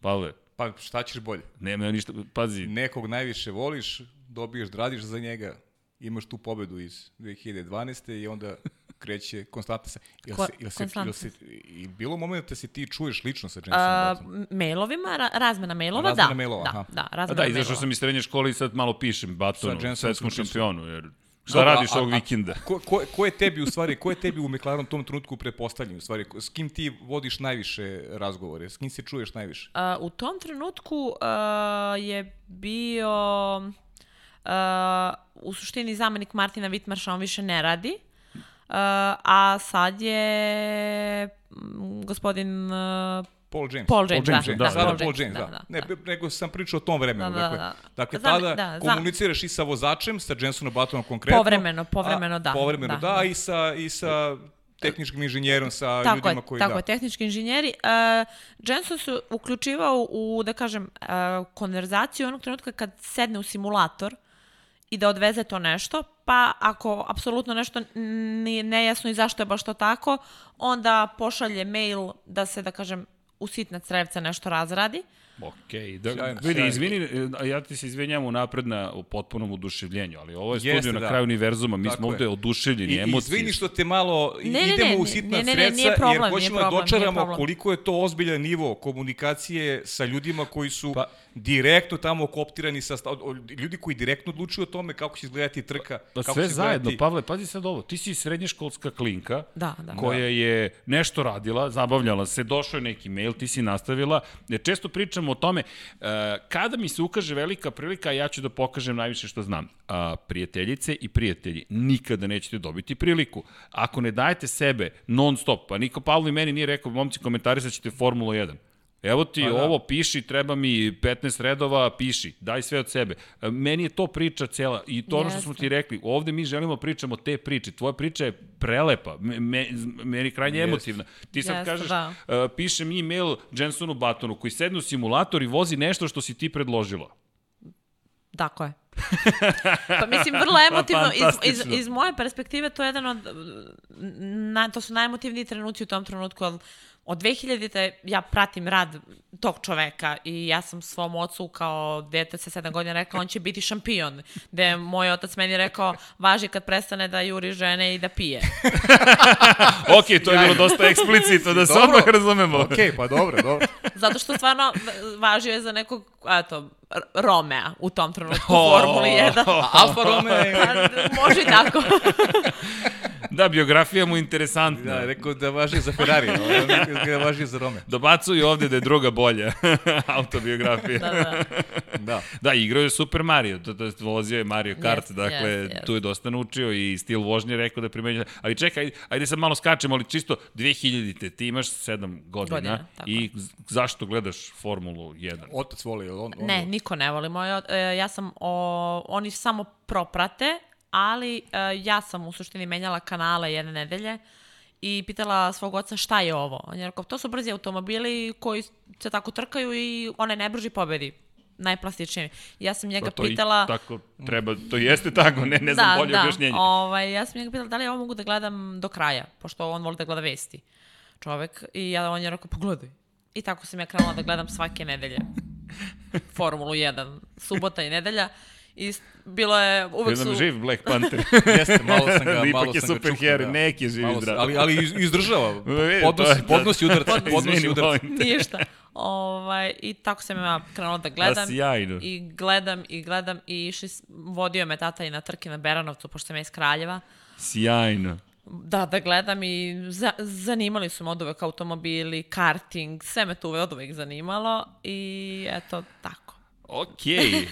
Pavle, Pa šta ćeš bolje? nema ništa, pazi, Nekog najviše voliš, dobiješ da radiš za njega, imaš tu pobedu iz 2012. i onda kreće konstantno se... Jel se, jel se, jel se, i bilo momenta da se ti čuješ lično sa Uh, Jensonom Buttonom? mailovima, ra, razmena mailova, Razmena da. mailova, da, aha. da, A razmena da, mailova. izašao sam iz srednje škole i sad malo pišem Batonu, Jensonom svetskom šampionu, jer šta Dobro, radiš a- ovog a- vikenda? Ko, ko, ko je tebi u stvari, ko je tebi u McLarenu u tom trenutku prepostavljen u stvari? S kim ti vodiš najviše razgovore? S kim se čuješ najviše? Uh, u tom trenutku uh, je bio u suštini zamenik Martina Vitmarša, on više ne radi. Uh, a sad je mm, gospodin uh, Paul James. Paul James, da, James, da, Sada da, Paul James, da, da. da, ne, da. nego sam pričao o tom vremenu. Da, da, dakle, da. dakle Zame- tada da, komuniciraš i sa vozačem, sa Jensonom Buttonom konkretno. Povremeno, povremeno, a, da, Povremeno, da, da, da. i sa, i sa tehničkim inženjerom, sa tako ljudima je, koji tako da. je, tehnički inženjeri. Uh, Jenson se uključivao u, da kažem, uh, konverzaciju onog trenutka kad sedne u simulator i da odveze to nešto, pa ako apsolutno nešto nije nejasno i zašto je baš to tako, onda pošalje mail da se, da kažem, u sitna crevca nešto razradi. Okej, da, Sjajno, vidi, sjajno. izvini, e, ja ti se izvinjam unapred na u potpunom oduševljenju, ali ovo je Jeste, studio na da. kraju univerzuma, mi Tako smo je. ovde oduševljeni, I, i emocije. izvini što te malo Ne, ne, idemo ne, u ne, sitna ne, ne, sredstva, nije problem, jer hoćemo da dočaramo koliko je to ozbiljan nivo komunikacije sa ljudima koji su Pa- direktno tamo koptirani, sa, ljudi koji direktno odlučuju o tome kako će izgledati trka, Pa kako sve će zajedno, izgledati... Pavle, pazi sad ovo, ti si srednješkolska klinka, Da, da. koja je nešto radila, zabavljala se, došao je neki mail, ti si nastavila. Jer često pričamo o tome, e, kada mi se ukaže velika prilika, ja ću da pokažem najviše što znam. Prijateljice i prijatelji, nikada nećete dobiti priliku. Ako ne dajete sebe non stop, pa niko Pavlo i meni nije rekao, momci, komentarisat ćete Formulu 1. Evo ti Pa da. ovo, piši, treba mi 15 redova, piši, daj sve od sebe. E, Meni je to priča cela i to ono što smo ti rekli, ovde mi želimo pričamo te priče. Tvoja priča je prelepa, me, me, meni krajnje Jeste. emotivna. Ti sad Jeste, kažeš, da. uh, pišem e-mail Jensonu Batonu koji sedne u simulator i vozi nešto što si ti predložila. Tako je. pa mislim, vrlo emotivno, iz, iz, iz moje perspektive to je jedan od, na, to su najemotivniji trenuci u tom trenutku, ali od 2000-te ja pratim rad tog čoveka i ja sam svom ocu kao dete sa sedam godina rekla on će biti šampion, gde je moj otac meni rekao važi kad prestane da juri žene i da pije. ok, to je bilo dosta eksplicitno, da se odmah razumemo. Ok, pa dobro, dobro. Zato što stvarno važio je za nekog, eto, Romea u tom trenutku u Formuli 1. Alfa Romeo. Može i tako. Da, biografija mu interesantna. Da, rekao da važi za Ferrari, da važi za Rome. Dobacuju ovde da je druga bolja autobiografija. da, da. Da. Da, igrao je Super Mario, to, to vozio je Mario Kart, Yes, dakle, yes, yes. tu je dosta naučio i stil vožnje rekao da primenjuje. Ali čekaj, ajde, sad malo skačemo, ali čisto 2000-te, ti imaš 7 godina, Godina, i zašto gledaš Formulu 1? Otac voli, on, on Ne, niko ne voli. Moj, ot- e, ja sam, o, oni samo proprate, ali e, ja sam u suštini menjala kanale jedne nedelje i pitala svog oca šta je ovo. On je rekao, to su brzi automobili koji se tako trkaju i onaj najbrži pobedi. Najplastičniji. Ja sam njega Pa to pitala... tako treba, to jeste tako, ne, ne znam da, bolje da. objašnjenje. Ovaj, ja sam njega pitala da li ja ovo mogu da gledam do kraja, pošto on voli da gleda vesti. Čovek. I ja, on je rekao, pogledaj. I tako sam ja krenula da gledam svake nedelje. Formulu 1, subota i nedelja. I bilo je, uvek Jedan su... živ Black Panther. Jeste, malo sam ga, Ipak malo sam ga super heroj, da. neki je živ i Malo zdrav. Ali, ali iz- izdržava. Vidi, Podnosi, podnosi udarce, podnosi te. Ništa. Ovaj, I tako sam ja krenula da gledam. sjajno. I gledam, i gledam, i išli, vodio me tata i na trke na Beranovcu, pošto sam ja iz Kraljeva. Sjajno. Da, da gledam i za, zanimali su me od uvek automobili, karting, sve me to od uvek zanimalo i eto, tako. Ok,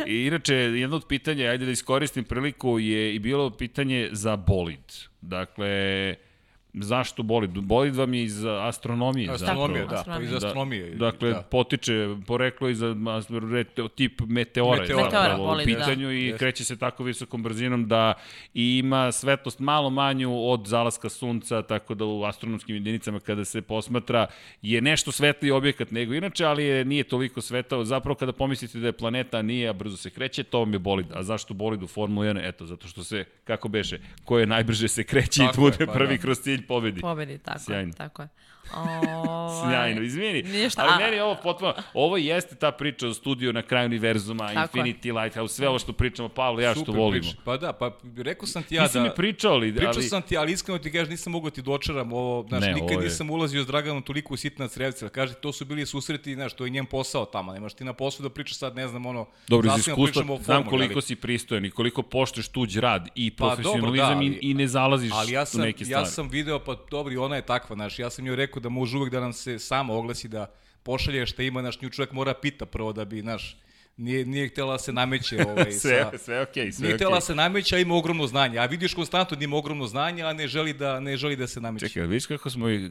I inače, jedno od pitanja, ajde da iskoristim priliku, je i bilo pitanje za bolid. Dakle, zašto bolid? Bolid vam je iz astronomije. Astronomija, zapravo. da, pa iz astronomije. Dakle, da. potiče poreklo iz tip meteora, Meteora, je zapravo da. u bolid, da. pitanju i Jeste. kreće se tako visokom brzinom da ima svetlost malo manju od zalaska sunca, tako da u astronomskim jedinicama kada se posmatra je nešto svetliji objekat nego inače, ali je, nije toliko svetao. Zapravo kada pomislite da je planeta, nije, a brzo se kreće, to vam je bolid. A zašto bolid u Formula 1? Eto, zato što se, kako beše, ko je najbrže se kreće Tako i bude je, pa prvi da. kroz cilj pobedi. Pobedi, tako Sjajno. Tako je. Ovaj, Sjajno, izvini. Ništa, ali meni je ovo potpuno, ovo jeste ta priča o studiju na kraju univerzuma, Tako je. Infinity Lighthouse, sve ovo što pričamo, Pavle, ja što Super volimo. priča. Pa da, pa rekao sam ti ja Nisi da... mi pričao, ali... Pričao ali... sam ti, ali iskreno ti kažeš, nisam mogao ti dočaram ovo, znaš, Ne, nikad ovo je- nisam ulazio s Draganom toliko u sitna crevca, kaže, to su bili susreti, znaš, to je njen posao tamo, nemaš ti na poslu da pričaš sad, ne znam, ono, Dobro, iz iskustva znam formuli, koliko ali- si pristojan i koliko poštuješ tuđ rad i Pa, dobro, profesionalizam da, ali- i, i ne zalaziš Ali ja u sam, neke stvari. ja sam video, pa dobro, i ona je takva, znaš, ja sam joj rekao da može uvek da nam se sama oglasi, da pošalje šta ima, znaš, nju čovjek mora pita prvo da bi, znaš, nije, nije htjela da se nameće ovaj, sve, sa... sve okej, okay, sve Nije htjela da se nameće, a ima ogromno znanje. A vidiš konstantno da ima ogromno znanje, a ne želi da, ne želi da se nameće. Čekaj, vidiš kako smo i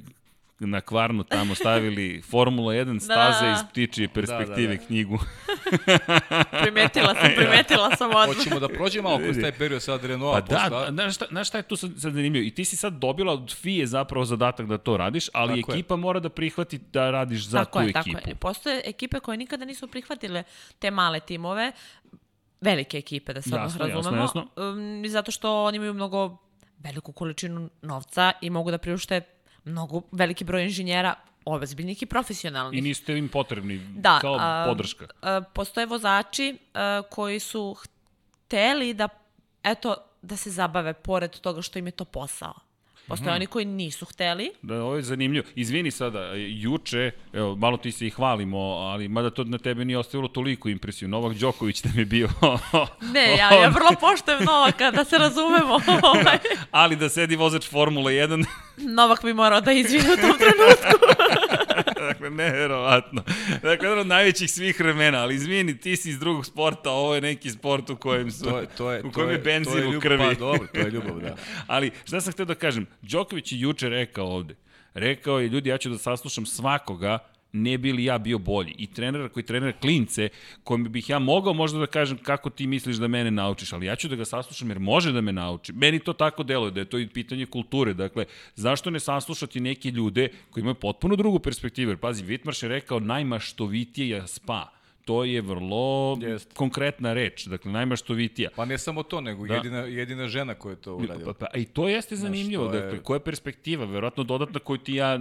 na kvarnu tamo stavili Formula 1 staze Da. iz ptičije perspektive Da, da, da. knjigu. Primetila sam, primetila sam odmah. Hoćemo da prođemo malo kroz taj period sad Renault. Pa da, znaš šta, znaš šta je tu sad, sad zanimljivo? I ti si sad dobila od FIE zapravo zadatak da to radiš, ali Tako je. ekipa mora da prihvati da radiš za tako tu je, ekipu. Tako je. Postoje ekipe koje nikada nisu prihvatile te male timove, velike ekipe, da se odmah Jasno, jasno, razumemo. jasno. Um, i zato što oni imaju mnogo veliku količinu novca i mogu da priušte mnogo veliki broj inženjera ozbiljnih i profesionalnih. I niste im potrebni Da, kao a, podrška. a, postoje vozači a, koji su hteli da, eto, da se zabave pored toga što im je to posao. Postoje oni koji nisu hteli. Da, ovo je zanimljivo. Izvini sada, juče, evo, malo ti se i hvalimo, ali mada to na tebe nije ostavilo toliko impresiju. Novak Đoković nam je bio... Ne, ja, ja vrlo poštujem Novaka, da se razumemo. Ovaj, ali da sedi vozač Formula 1, Novak bi morao da izvine u tom trenutku. Dakle, neverovatno. Dakle, jedan od najvećih svih vremena, ali izvini, ti si iz drugog sporta, ovo je neki sport u kojem su... To je, to je, u to kojem je to benzin u ljubav, krvi. Pa dobro, to je ljubav, da. Ali, šta sam htio da kažem, Đoković je juče rekao ovde, rekao je, ljudi, ja ću da saslušam svakoga, ne bi li ja bio bolji. I trenera koji trenera klince, kojem bih ja mogao možda da kažem kako ti misliš da mene naučiš, ali ja ću da ga saslušam jer može da me nauči. Meni to tako deluje, da je to i pitanje kulture. Dakle, zašto ne saslušati neke ljude koji imaju potpuno drugu perspektivu? Jer pazi, Vitmarš je rekao najmaštovitije je spa to je vrlo Jest. konkretna reč, dakle najmaštovitija. Pa ne samo to, nego Da. jedina, jedina žena koja je to uradila. Pa, pa, I to jeste zanimljivo, to je- dakle, koja je perspektiva, verovatno dodatna koju ti ja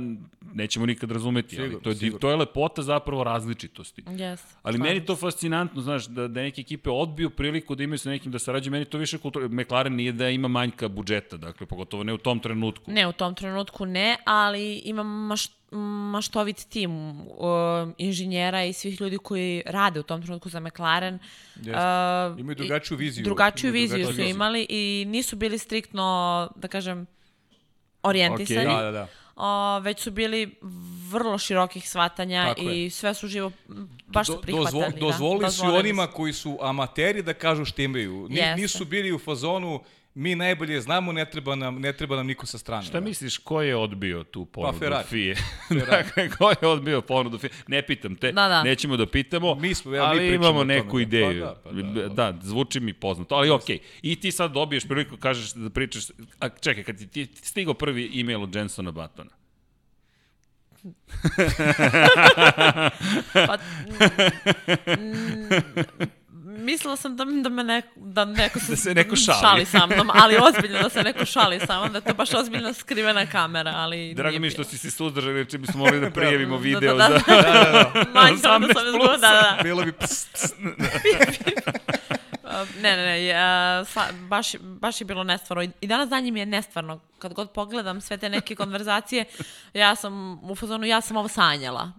nećemo nikad razumeti, ali Sigurno, to je, sigurno. to je lepota zapravo različitosti. Yes, Ali meni to fascinantno, znaš, da, da neke ekipe odbiju priliku da imaju sa nekim da sarađuju, meni to više kultura. McLaren nije da ima manjka budžeta, dakle, pogotovo ne u tom trenutku. Ne, u tom trenutku ne, ali imam maš, maštovit tim uh, inženjera i svih ljudi koji rade u tom trenutku za McLaren. Jeste. Uh, Imaju drugačiju viziju. Drugačiju Imaju viziju su drugačiju viziju. imali i nisu bili striktno, da kažem, orijentisani. Okej. Da, da, da. O, već su bili vrlo širokih shvatanja Tako i je. sve su živo baš su prihvatali. dozvo- dozvolili da. su onima koji su amateri da kažu šta imaju. Ni, nisu bili u fazonu mi najbolje znamo, ne treba nam, ne treba nam niko sa strane. Šta misliš, ko je odbio tu ponudu Ferrari. FIE? Ferrari. dakle, ko je odbio ponudu FIE? Ne pitam te, Da, da. nećemo da pitamo, Mi smo- mi ali pričamo imamo o tome, neku da. ideju. Pa da, pa da, da, zvuči mi poznato, ali okej. I ti sad dobiješ priliku, kažeš da pričaš, a čekaj, kad ti, ti stigao prvi e-mail od Jensona Batona, Pa, mislila sam da, da me neko, da neko Da se neko šali. šali sa mnom, ali ozbiljno da se neko šali sa mnom, da je to baš ozbiljno skrivena kamera, ali Drago mi je što si se suzdržali, jer bismo mogli da prijavimo Da, video da, da. za... Da, da, da. Manje sam da 18 sam izgubila, da, da. Bilo bi pst, pst. Uh, Ne, ne, ne, uh, sva, baš, baš je bilo nestvarno. I- I danas danje mi je nestvarno. Kad god pogledam sve te neke konverzacije, ja sam u fazonu, ja sam ovo sanjala.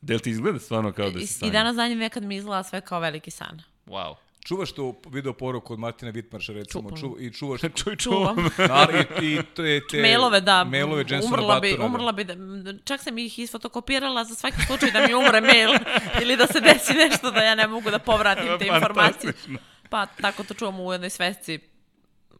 Del ti izgleda stvarno kao da I, si I sanjao? danas danje nekad mi izgleda sve kao veliki san. Wow. Čuvaš tu video poruku od Martina Vitmarša, recimo, Čupam. ču, i čuvaš... Čuj, Čuvam. Naravno, i, i te, te Mailove, da. Mailove Jensona umrla bi, da. umrla bi, da, čak sam ih isfotokopirala za svaki slučaj da mi umre mail ili da se desi nešto da ja ne mogu da povratim te informacije. Fantastično. Pa tako to čuvam u jednoj svesci,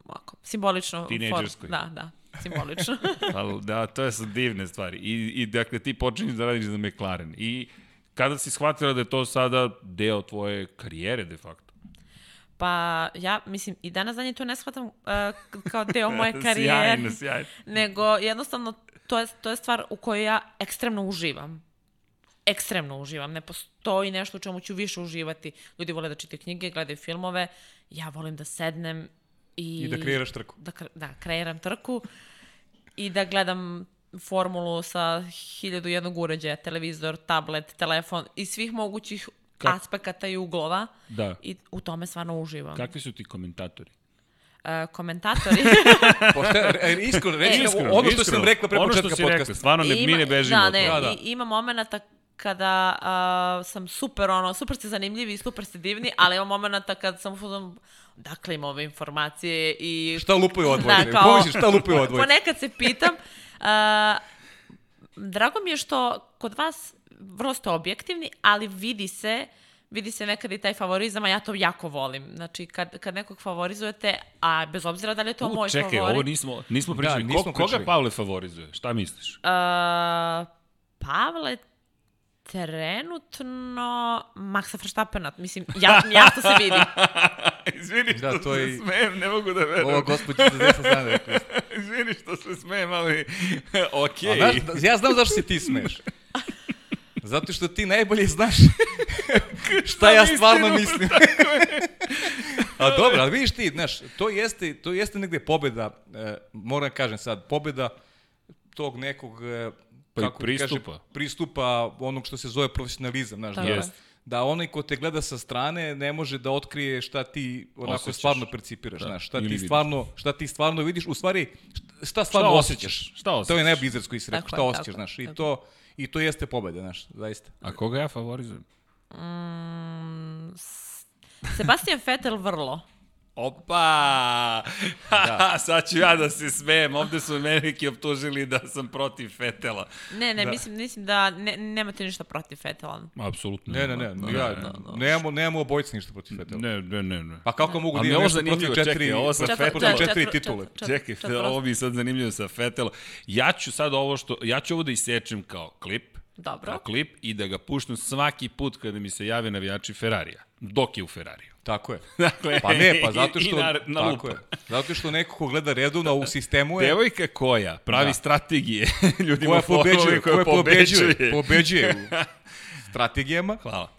ovako, simbolično. Tinejdžerskoj. Da, da, simbolično. Ali da, to su divne stvari. I, i dakle, ti počinješ da radiš za McLaren. I kada si shvatila da je to sada deo tvoje karijere, de facto? Pa ja, mislim, i danas danje to ne shvatam uh, kao deo moje karijere. sjajno, sjajno. nego jednostavno to je, to je stvar u kojoj ja ekstremno uživam. Ekstremno uživam. Ne postoji nešto u čemu ću više uživati. Ljudi vole da čitaju knjige, gledaju filmove. Ja volim da sednem i... I da kreiraš trku. Da, da kreiram trku i da gledam formulu sa hiljadu jednog uređaja, televizor, tablet, telefon i svih mogućih Kak- aspekata i uglova. Da. I u tome stvarno uživam. Kakvi su ti komentatori? E, komentatori... Pošte, e, iskreno, reći, Iskreno, ono što iskreno. sam rekla pre ono što početka si rekla, podcasta. stvarno ne, mi ne bežimo da, od ne, toga. Da, da. i, ima momenata kada a, sam super, ono, super ste zanimljivi i super ste divni, ali ima momenata kad sam u fazonu, dakle ima ove informacije i... Šta lupaju odvoje? Da, kao- Pomisliš, šta lupaju odvoje? Ponekad se pitam, drago mi je što kod vas vrlo ste objektivni, ali vidi se vidi se nekad i taj favorizam, a ja to jako volim. Znači, kad, kad nekog favorizujete, a bez obzira da li je to U, moj čekaj, favorit... ovo nismo, nismo pričali. nismo Ko, koga pričali. Pavle favorizuje? Šta misliš? Uh, Pavle trenutno Maxa Verstappena, mislim, ja, ja to se vidi. Izvini što Da, to se je- smijem, ne mogu da verujem. Ova gospođa sa desna strana rekla. Izvini što se smijem, ali okej. A znaš, da- ja znam zašto se ti smeš. Zato što ti najbolje znaš šta ja stvarno mislim. A dobro, ali vidiš ti, znaš, to jeste, to jeste negde pobeda, e, moram kažem sad, pobeda tog nekog e, Pa i kako pristupa. Kažem, pristupa onog što se zove profesionalizam, znaš, da, je. da onaj ko te gleda sa strane ne može da otkrije šta ti onako Osjećaš. stvarno percipiraš, Da, znaš, šta ili ti vidiš. stvarno, šta ti stvarno vidiš, u stvari šta stvarno Šta osjećaš. osjećaš? Šta To je osjećaš? izraz koji si rekao, Tako šta je, osjećaš, tako znaš, i tako to i to jeste pobeda, znaš, zaista. A koga ja favorizujem? Mm, Sebastian Vettel vrlo. Opa! Da. Sad ću ja da se smejem. Ovde su me neki optužili da sam protiv Fetela. Ne, ne, Da. mislim, mislim da ne, nemate ništa protiv Vettela. Apsolutno. Ne, ne, ne, Da, ja, da, da. nemamo, nemamo ništa protiv Fetela. Ne, ne, ne, ne. Pa kako mogu A da imam nešto protiv četiri, čekaj, ovo sa protiv Vettelom. četiri četvr- titule? Čekaj, ovo mi je sad zanimljivo sa Fetelom. Ja ću sad ovo što, ja ću ovo da isečem kao klip, Dobro. kao klip i da ga puštam svaki put kada mi se jave navijači Ferrarija, dok je u Ferrariju. Tako je. Dakle, Pa ne, pa zato i- i što, na, na tako lupa. je. Zato što neko ko gleda redovno u sistemu je, Devojka koja pravi Da. strategije ljudima koja pobeđuje, koja pobeđuje, pobeđuje. pobeđuje u strategijama, Hvala.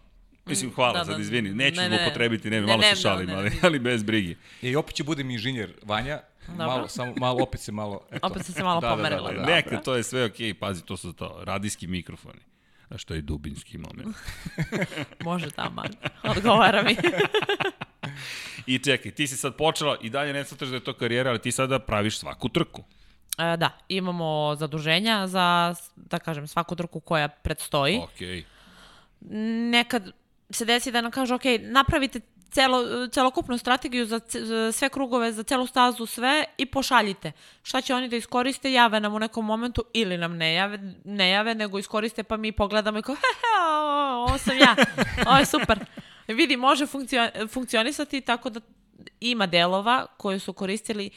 Mislim, hvala, Da, da, da. sad izvini, neću Ne, ne, ne, ne. upotrebiti, ne, Ne, malo ne, se šalim, ne, ne, ali, ali bez brigi. E, I opet će budem inženjer, Vanja. Malo, samo, malo, opet se malo... Eto. Opet se malo Da, da, da, pomerila. da, da. Neka, to je sve okej, pazi, to su to, radijski mikrofoni. A što je dubinski moment. Može taman. Odgovara mi. I čekaj, ti si sad počela i dalje ne shvataš da je to karijera, ali ti sada praviš svaku trku. E, da, imamo zaduženja za, da kažem, svaku trku koja predstoji. Okej. Nekad se desi da nam kažu, ok, napravite celo, celokupnu strategiju za, sve krugove, za celu stazu, sve i pošaljite. Šta će oni da iskoriste, jave nam u nekom momentu ili nam ne jave, ne jave nego iskoriste pa mi pogledamo i kao, hehe, ovo, ovo sam ja, ovo je super. Vidi, može funkcio, funkcionisati tako da ima delova koje su koristili,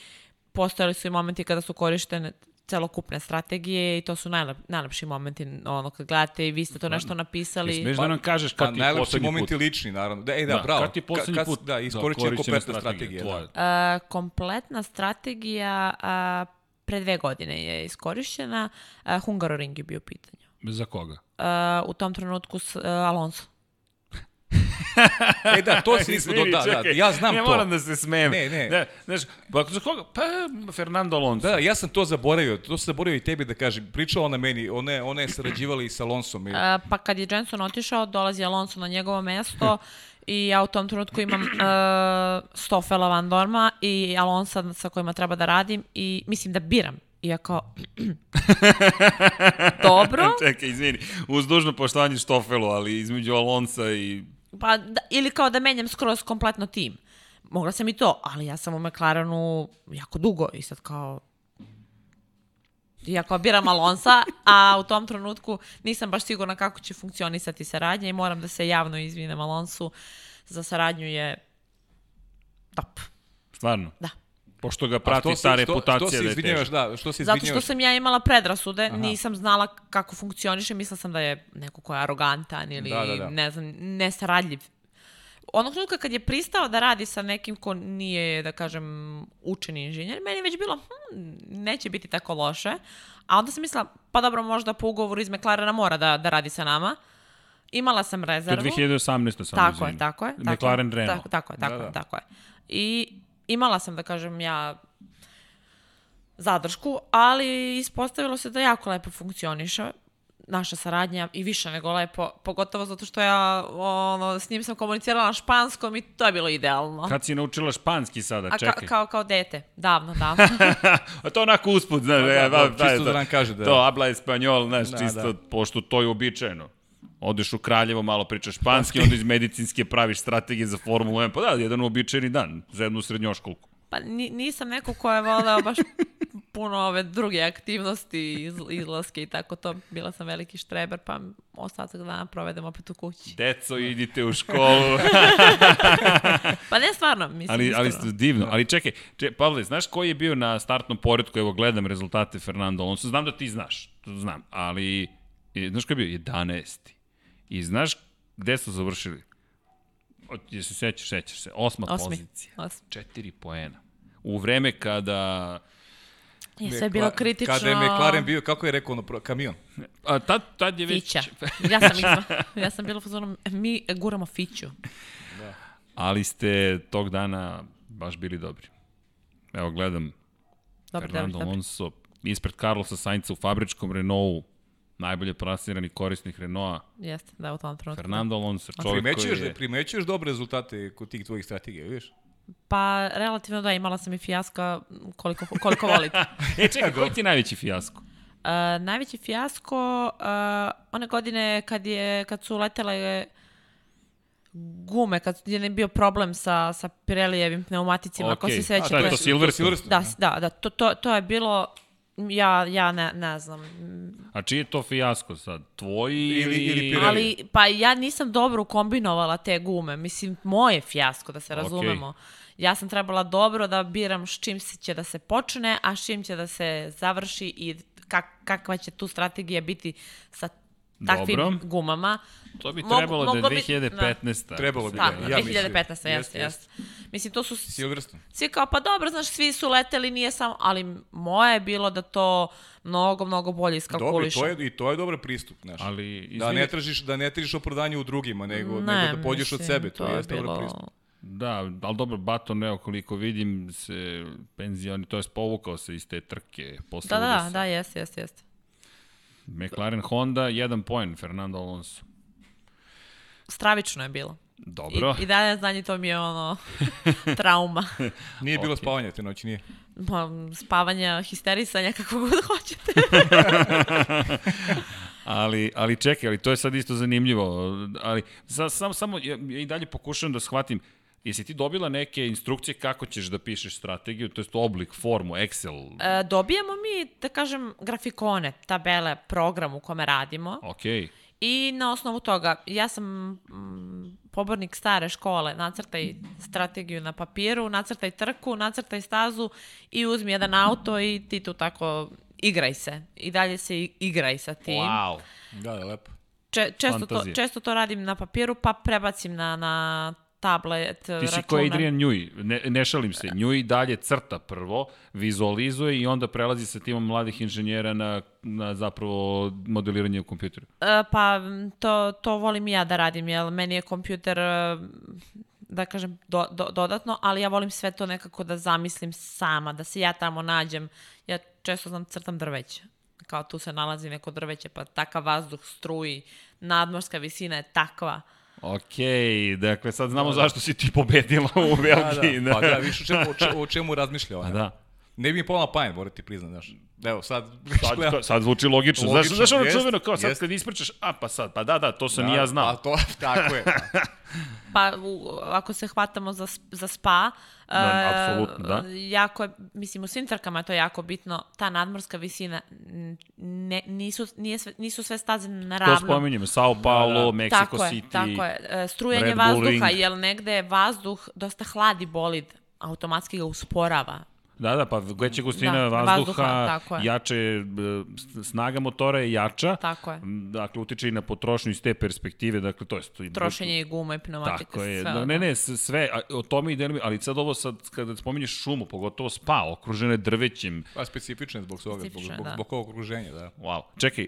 postojali su i momenti kada su korištene celokupne strategije i to su najlep, najlepši momenti ono kad gledate i vi ste to nešto napisali. Smeš da nam kažeš kad Pa, ti najlepši poslednji momenti put? lični, naravno. Da, ej, da, bravo. Kad ti poslednji Kad- put Da, iskoričena kompletna strategija. tvoja? Da. E, kompletna strategija a, pre dve godine je iskorišćena. A, Hungaroring je bio u pitanju. Za koga? A, u tom trenutku s a, Alonso. E da, to si nismo do... Da, da, ja znam ne to. moram da se smijem. Ne, ne. ne znaš, pa za koga? Pa Fernando Alonso. Da, ja sam to zaboravio. To sam zaboravio i tebi da kažem. Pričala ona meni, ona je, ona je sarađivala i sa Alonsom. I... A, pa kad je Jenson otišao, dolazi Alonso na njegovo mesto i ja u tom trenutku imam uh, Stoffela Van Dorma i Alonsa sa kojima treba da radim i mislim da biram. I ja kao, dobro, Čekaj, izvini, uz dužno poštovanje Štofelu, ali između Alonsa i... Pa, da, ili kao da menjam skroz kompletno tim. Mogla sam i to, ali ja sam u McLarenu jako dugo i sad kao... Ja kao biram Alonsa, a u tom trenutku nisam baš sigurna kako će funkcionisati saradnja i moram da se javno izvinem Alonsu. Za saradnju je top. Stvarno? Da. Pošto ga prati što si- ta što- reputacija što se da je teška. da, što se Zato što sam ja imala predrasude, nisam znala kako funkcioniše, mislila sam da je neko ko je arogantan ili Da, da, da. ne znam, nesaradljiv. Onog trenutka kad je pristao da radi sa nekim ko nije, da kažem, učeni inženjer, meni je već bilo, hm, neće biti tako loše. A onda sam mislila, pa dobro, možda po ugovoru iz McLarena mora da, da radi sa nama. Imala sam To je rezervu. 2018. samo Tako je, tako je. Tako McLaren Renault. Tako, tako je, tako Da, da. tako je. I imala sam, da kažem, ja zadršku, ali ispostavilo se da jako lepo funkcioniše naša saradnja i više nego lepo, pogotovo zato što ja ono, s njim sam komunicirala na španskom i to je bilo idealno. Kad si naučila španski sada, A ka, čekaj. kao, kao dete, davno, davno. A to onako usput, znaš, da, e, da, ba- čisto to- da nam kaže da- To, abla espanjol, znaš, Da, čisto, da. pošto to je uobičajeno. Odeš u Kraljevo, malo pričaš španski, onda iz medicinske praviš strategije za Formulu 1. Pa da, jedan uobičajeni dan za jednu srednjoškolku. Pa ni, nisam neko ko je voleo baš puno ove druge aktivnosti, iz, izlaske i tako to. Bila sam veliki štreber, pa ostatak dana provedem opet u kući. Deco, idite u školu. Pa ne stvarno, mislim ali, ali ste divno. Ali čekaj, če, Pavle, znaš koji je bio na startnom poredku? Evo, gledam rezultate Fernando Alonso. Znam da ti znaš, to znam, ali znaš koji je bio? 11. I znaš gde su završili? O, je se sećaš, sećaš se. Osma Osmi. pozicija. Osmi. Četiri poena. U vreme kada... Je sve bilo kritično. Kada je McLaren bio, kako je rekao ono, kamion? A, tad, tad je već... Fića. Ja sam, izma, ja sam bila u fazonu, mi guramo Fiću. Ali ste tog dana baš bili dobri. Evo, gledam Dobro, dobro, Fernando. Alonso ispred Carlosa Sainca u fabričkom Renaultu, najbolje plasirani korisnik Renaulta, Jeste, da, u tom trenutku. Fernando Alonso, čovjek koji Primećuješ, je... da, primećuješ dobre rezultate kod tih tvojih strategija, vidiš? Pa, relativno da, imala sam i fijaska koliko, koliko volite. E, čekaj, koji ti je najveći fijasko? Uh, najveći fijasko uh, one godine kad je kad su letele gume, kad je bio problem sa, sa Pirelijevim pneumaticima, ako Okej. se A, šta je sećate. to, Silverstone? Da, da, da, to, to, to je bilo, ja, ja ne, ne znam, A čiji je to fijasko sad? Tvoji ili... Ili- Pirelli? ali pa ja nisam dobro kombinovala te gume, mislim, moje fijasko, da se razumemo. Ja sam trebala dobro da biram s čim se će da se počne, a s čim će da se završi i kak, kakva će tu strategija biti sa takvim Dobro. gumama. To bi trebalo da je moglo bi- 2015. Trebalo bi Da, da, ja mislim. 2015. jeste, Jeste, jeste. Mislim, to su Silverstone. svi kao, pa dobro, znaš, svi su leteli, nije samo, ali moje je bilo da to mnogo, mnogo bolje Dobro, i iskalkuliše. to je, i to je dobar pristup, znaš. Ali, Da izvini, ne tražiš, da ne tražiš opravdanje u drugima, nego, Ne, nego da pođeš od mislim, sebe, to, je jeste dobar bilo- pristup. Da, ali dobro, Baton, evo koliko vidim, se penzioni, to je povukao se iz te trke posle Da, da, da, da, jeste, jeste, jeste. McLaren Honda, jedan poen, Fernando Alonso. Stravično je bilo. Dobro. I, I dalje znanje to mi je ono trauma. Nije bilo Ok. spavanja te noći, nije. Ma, Spavanja, histerisanja, kako god hoćete. Ali, ali čekaj, ali to je sad isto zanimljivo. Ali sa, sam, samo, ja, ja i dalje pokušavam da shvatim, jesi ti dobila neke instrukcije kako ćeš da pišeš strategiju, to je oblik, formu, Excel, E, dobijamo mi, da kažem, grafikone, tabele, program u kome radimo. ok, I na osnovu toga, ja sam mm, pobornik stare škole, nacrtaj strategiju na papiru, nacrtaj trku, nacrtaj stazu i uzmi jedan auto i ti tu tako igraj se. I dalje se igraj sa tim. wow. Da, da, lepo. Če, često, to, Fantazija. često to radim na papiru, pa prebacim na, na tablet, Ti si ko Adrian Njuj, ne, ne šalim se, Njuj dalje crta prvo, vizualizuje i onda prelazi sa timom mladih inženjera na, na zapravo modeliranje u kompjuteru. E, Pa to, to volim i ja da radim, jer meni je kompjuter, e, da kažem, do, do, dodatno, ali ja volim sve to nekako da zamislim sama, da se ja tamo nađem. Ja često znam crtam drveće. Kao tu se nalazi neko drveće, pa takav vazduh struji, nadmorska visina je takva. Ok, dakle sad znamo zašto si ti pobedila u Da, Belgiji. da, pa da, viš o čemu, o čemu, o čemu razmišlja A ona. da. Ne bi mi palo na pamet, moram ti priznat, znaš. Evo, sad... Sad, sad zvuči logično. Logično, znaš, znaš ono jest, čuveno, kao sad jest. kad ispričaš, a pa sad, pa da, da, to sam Da, i ja znao. A to, tako je. Pa u, ako se hvatamo za, za spa, Da, e, apsolutno, da. jako je, mislim u svim trkama je to jako bitno, ta nadmorska visina, ne, nisu, nije sve, nisu sve staze na To ravnom. spominjemo, Sao Paulo, Da, da. Mexico tako je, City. tako je. E, Strujanje Red Bull vazduha, Ring. jer negde je vazduh dosta hladi bolid, automatski ga usporava. Da, da, pa veća gustina Da, vazduha, vazduha, tako je. jače, snaga motora je jača. Tako je. Dakle, utiče i na potrošnju iz te perspektive, dakle, to je... Trošenje i gume, pneumatika, Tako je, sve. da, ne, ne, sve, a, o tome i delimi, ali sad ovo sad, kada spominješ šumu, pogotovo spa, okružene drvećem, Pa specifično je zbog toga, zbog, zbog, da. zbog ovog okruženja, da. wow, čekaj,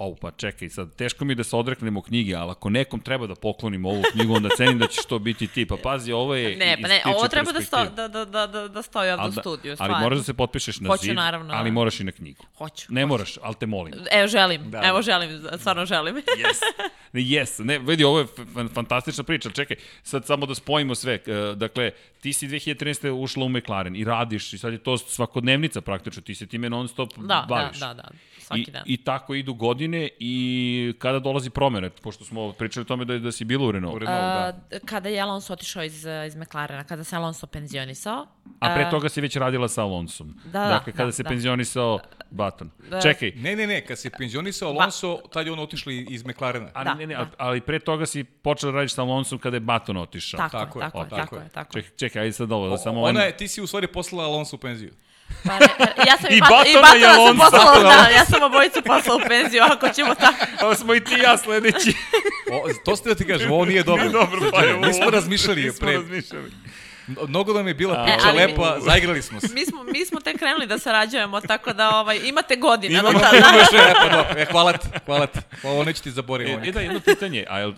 Ovo, pa čekaj, sad, teško mi je da se odreknemo knjige, ali ako nekom treba da poklonim ovu knjigu, onda cenim da ćeš to biti ti. Pa pazi, ovo je Ne, pa ne, ovo treba da, sto, da, da, da, da, da stoji ovde Ali u da- studiju, Ali stvarno. moraš da se potpišeš na Hoću, zid, naravno, ali da. moraš i na knjigu. Hoću. Ne moraš, ali te molim. Evo, želim, Da. evo želim, stvarno želim. Yes. Yes. Ne, vidi, ovo je fantastična priča. ali Čekaj, sad samo da spojimo sve. E, Dakle, ti si 2013. ušla u McLaren i radiš i sad je to svakodnevnica praktično. Ti se time non stop Da, baviš. da, da, da, svaki I, dan. I tako idu godine i kada dolazi promene, pošto smo pričali o tome da, da si bila u Renault. U Renault, da. Uh, kada je Alonso otišao iz, iz McLarena, kada se Alonso penzionisao. A pre uh, toga si već radila sa Alonsom. Da, da, dakle, kada da, se da. penzionisao Button. Da. Čekaj, Ne, ne, ne, kad se penzionisao Alonso, tad je on otišli iz McLarena. ali, Da, ne, ne, da. ali pre toga si počela radiš sa Alonsom kada je Button otišao. Tako, Tako je, tako, je, o, tako, tako je, je. tako je. Čekaj, čekaj, ajde sad ovo, da samo... Ona ovaj- je, ti si u stvari poslala Alonso u penziju. Pa, ne, ja sam I i, bat, i Batona i Batona sam poslala, da, ja sam obojicu poslala u penziju, ako ćemo tako. Ovo smo i ti i ja sledeći. O, to ste da ti kažem, ovo nije dobro. Nije dobro, pa je ovo- Nismo razmišljali Nismo pre. razmišljali. Mnogo nam je bila A, priča ali- lepa, zaigrali smo se. Mi smo, mi smo tek krenuli da sarađujemo, tako da ovaj, imate godine. Imamo- tada. Imamo još sve, e, pa dobro, e, hvala ti, hvala ti. Ovo neću ti zaboraviti. E, e da, jedno pitanje, a jel, e,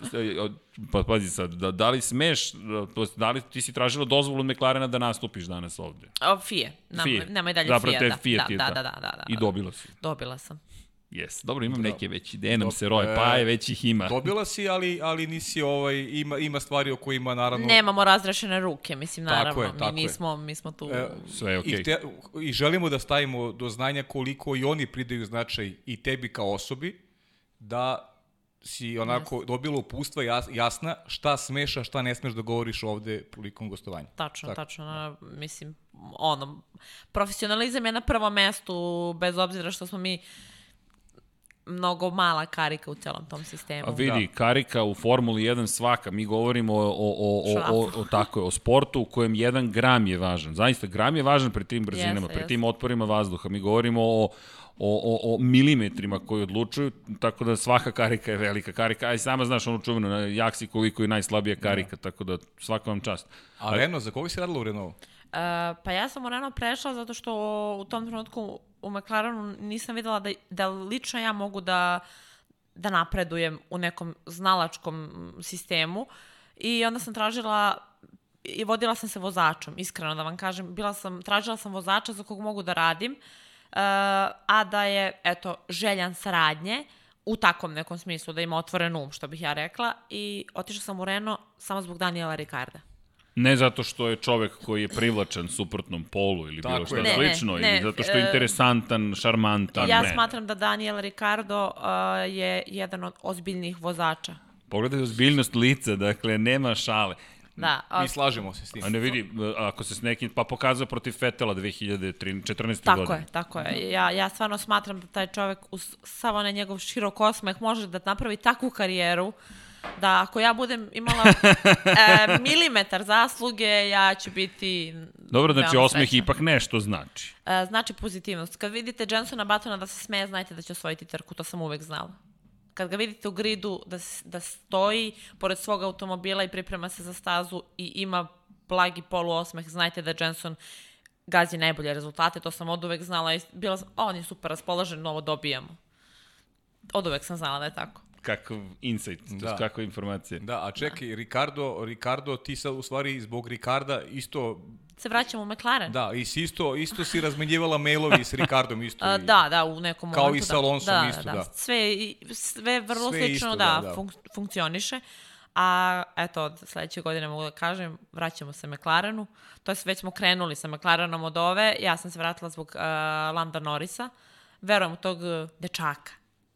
pa pazi sad, da, da li smeš, to jest, da li ti si tražila dozvolu od McLarena da nastupiš danas ovde? O, Fije. Nam, Fije. Nema i dalje Zapravo Fije. te Da, Fiat da, je da, ta. da, da, da, da. I dobila si. Dobila sam. Jes, dobro, imam Da. neke već ideje, nam se roje, e, pa je već ih ima. Dobila si, ali, ali nisi ovaj, ima, ima stvari o kojima naravno... Nemamo razrešene ruke, mislim, Tako naravno. je, tako mi je. nismo, mi smo tu... E, Sve je okej. I, te, I želimo da stavimo do znanja koliko i oni pridaju značaj i tebi kao osobi, da si onako dobila upustva jas, jasna šta smeš, a šta ne smeš da govoriš ovde prilikom gostovanja. Tačno, Tako. tačno. a, Mislim, ono, profesionalizam je na prvom mestu, bez obzira što smo mi mnogo mala karika u celom tom sistemu. A vidi, da. karika u Formuli 1 svaka, mi govorimo o, o, o, o, o, tako je, o sportu u kojem jedan gram je važan. Zaista, gram je važan pri tim brzinama, jeste, pri tim otporima vazduha. Mi govorimo o, o, o, o milimetrima koji odlučuju, tako da svaka karika je velika karika. Aj, sama znaš onu čuvenu, na jaksi koliko je najslabija karika, da. tako da svaka vam čast. A Renault, za koga si radila u Renault? Uh, pa ja sam Renault prešla zato što u tom trenutku u McLarenu nisam videla da, da lično ja mogu da, da napredujem u nekom znalačkom sistemu i onda sam tražila i vodila sam se vozačom, iskreno da vam kažem. Bila sam, tražila sam vozača za kog mogu da radim, uh, a da je, eto, željan saradnje u takvom nekom smislu, da ima otvoren um, što bih ja rekla, i otišla sam u Renault samo zbog Daniela Ricarda. Ne zato što je čovek koji je privlačan suprotnom polu ili Tako bilo šta ne, slično, ne, ili zato što je interesantan, šarmantan. Ja ne. smatram da Daniel Ricardo uh, je jedan od ozbiljnih vozača. Pogledaj ozbiljnost lica, dakle, nema šale. Da. A... Mi slažemo se s tim. A ne vidi, ako se s nekim, pa pokazuje protiv Fetela 2014. Tako godine. je, tako je. Ja, ja stvarno smatram da taj čovek, uz samo na njegov širok osmeh, može da napravi takvu karijeru da ako ja budem imala e, milimetar zasluge, ja ću biti... Dobro, znači osmeh srećna. ipak nešto znači. E, znači pozitivnost. Kad vidite Jensona Batona da se smeje, znajte da će osvojiti trku, to sam uvek znala. Kad ga vidite u gridu da, da stoji pored svog automobila i priprema se za stazu i ima blagi poluosmeh, znajte da Jenson gazi najbolje rezultate, to sam od uvek znala i bila sam, on je super raspoložen, novo dobijamo. Od uvek sam znala da je tako kakav insight, da. to kakva informacija. Da, a čekaj, da. Ricardo, Ricardo, ti sad u stvari zbog Ricarda isto se vraćamo u McLaren. Da, i si isto, isto si razmenjivala mailovi s Ricardom isto. A, da, da, u nekom kao momentu. Kao i sa Alonsom da, isto, da. da. Sve, sve vrlo sve slično, isto, da, da, da. Funk, funkcioniše. A eto, od sledeće godine mogu da kažem, vraćamo se McLarenu. To je već smo krenuli sa McLarenom od ove. Ja sam se vratila zbog uh, Landa Norisa. Verujem u tog dečaka.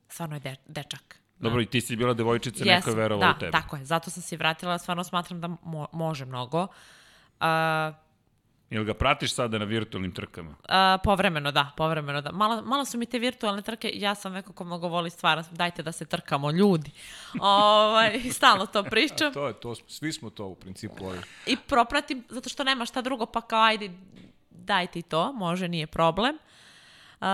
Stvarno je de, dečak. Dobro, i ti si bila devojčica, yes, neko je verovao da, u tebe. Da, tako je. Zato sam se vratila. Stvarno smatram da mo može mnogo. Uh, Jel ga pratiš sada na virtualnim trkama? Uh, povremeno, da, povremeno, da. Malo, malo su mi te virtualne trke, ja sam neko ko mnogo voli stvar, dajte da se trkamo, ljudi. ovaj, stalno to pričam. A to je, to, svi smo to u principu. Ovaj. I propratim, zato što nema šta drugo, pa kao ajde, dajte i to, može, nije problem. Uh,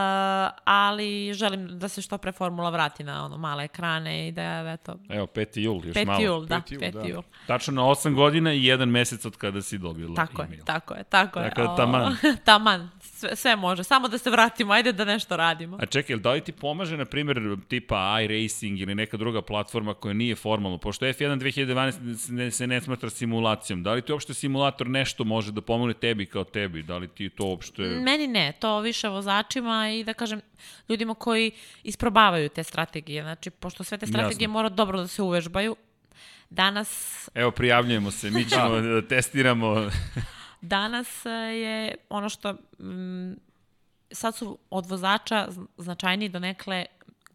ali želim da se što pre formula vrati na ono male ekrane i da eto Evo 5. jul još 5. malo. Jul, da, 5. jul, 5. da. jul. Tačno na 8 godina i jedan mesec od kada si dobila tako email. Je, tako je, tako je. Tako je, taman. taman, sve, sve može. Samo da se vratimo, ajde da nešto radimo. A čekaj, da li ti pomaže, na primjer, tipa iRacing ili neka druga platforma koja nije formalno, pošto F1 2012 ne, se ne smatra simulacijom, da li ti uopšte simulator nešto može da pomogne tebi kao tebi? Da li ti to uopšte... Meni ne, to više vozačima i da kažem ljudima koji isprobavaju te strategije. Znači, pošto sve te strategije Jasno. mora dobro da se uvežbaju, danas... Evo, prijavljujemo se, mi ćemo da, da testiramo... Danas e, je ono što m, sad su od vozača značajniji do nekle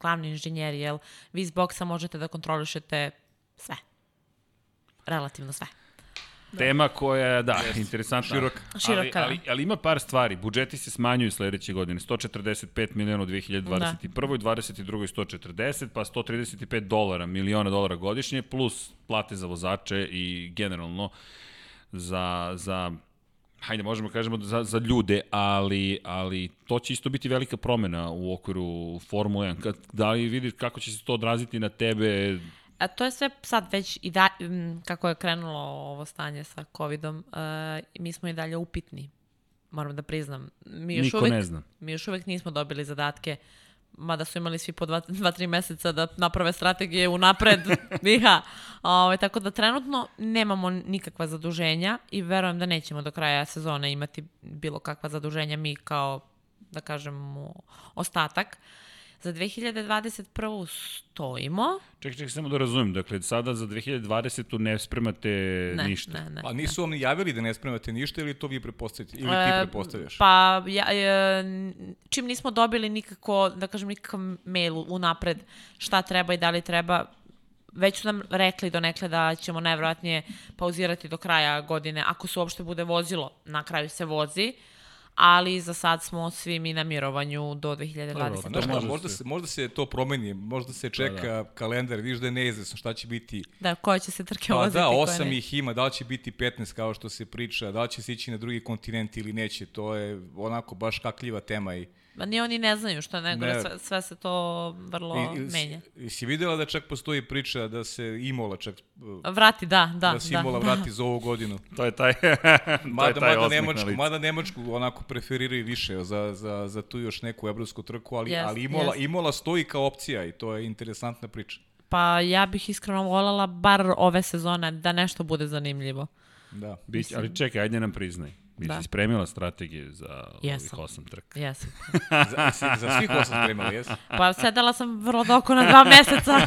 glavni inženjeri, jel vi iz boksa možete da kontrolišete sve. Relativno sve. Da. Tema koja je, da, yes. interesantna. Široka. Široka, ali, ali, ali ima par stvari. Budžeti se smanjuju sledeće godine. 145 miliona u 2021. Da. 22. 140, pa 135 dolara, miliona dolara godišnje, plus plate za vozače i generalno za, za hajde možemo da kažemo za, za ljude, ali, ali to će isto biti velika promena u okviru Formule 1. Kad, da li vidiš kako će se to odraziti na tebe? A to je sve sad već i da, kako je krenulo ovo stanje sa covidom, uh, mi smo i dalje upitni. Moram da priznam. Mi još Niko uvek, ne zna. Mi još uvek nismo dobili zadatke mada su imali svi po dva, dva tri meseca da naprave strategije unapred, Miha. Ove, ovaj, tako da trenutno nemamo nikakva zaduženja i verujem da nećemo do kraja sezone imati bilo kakva zaduženja mi kao, da kažemo, ostatak. Za 2021. stojimo. Čekaj, čekaj, samo da razumem. Dakle, sada za 2020. ne spremate ne, ništa. Ne, ne, A nisu vam javili da ne spremate ništa ili to vi prepostavite? Ili ti e, prepostavljaš? Pa, ja, e, čim nismo dobili nikako, da kažem, nikakav mail unapred šta treba i da li treba, već su nam rekli do nekle da ćemo najvjerojatnije pauzirati do kraja godine, ako se uopšte bude vozilo, na kraju se vozi, ali za sad smo svi mi na mirovanju do 2020. Pa, znaš šta, može možda se- možda se to promeni, možda se čeka kalendar, vidiš da je neizvesno šta će biti. Da, koje će se trke Pa voziti, da, koje osam ih ima, da li će biti 15 kao što se priča, da li će se ići na drugi kontinent ili neće, to je onako baš kakljiva tema i Ma ni oni ne znaju što nego, Ne. sve, sve se to vrlo I- i- menja. I si videla da čak postoji priča da se Imola čak, uh, Vrati, da, da, da se da. Imola vrati za ovu godinu. To je taj, to je Mada, taj mada, Nemačku, licu. mada Nemačku onako preferiraju više za, za, za tu još neku evropsku trku, ali, Jest, ali Imola, jest. Imola stoji kao opcija i to je interesantna priča. Pa ja bih iskreno voljela bar ove sezone da nešto bude zanimljivo. Da. Bić, ali čekaj, ajde nam priznaj. Bi Da. si spremila strategiju za Jesam. ovih osam trka? Jesam. Za, si- za svih osam spremali, jes? Pa sedela sam vrlo doko na dva meseca.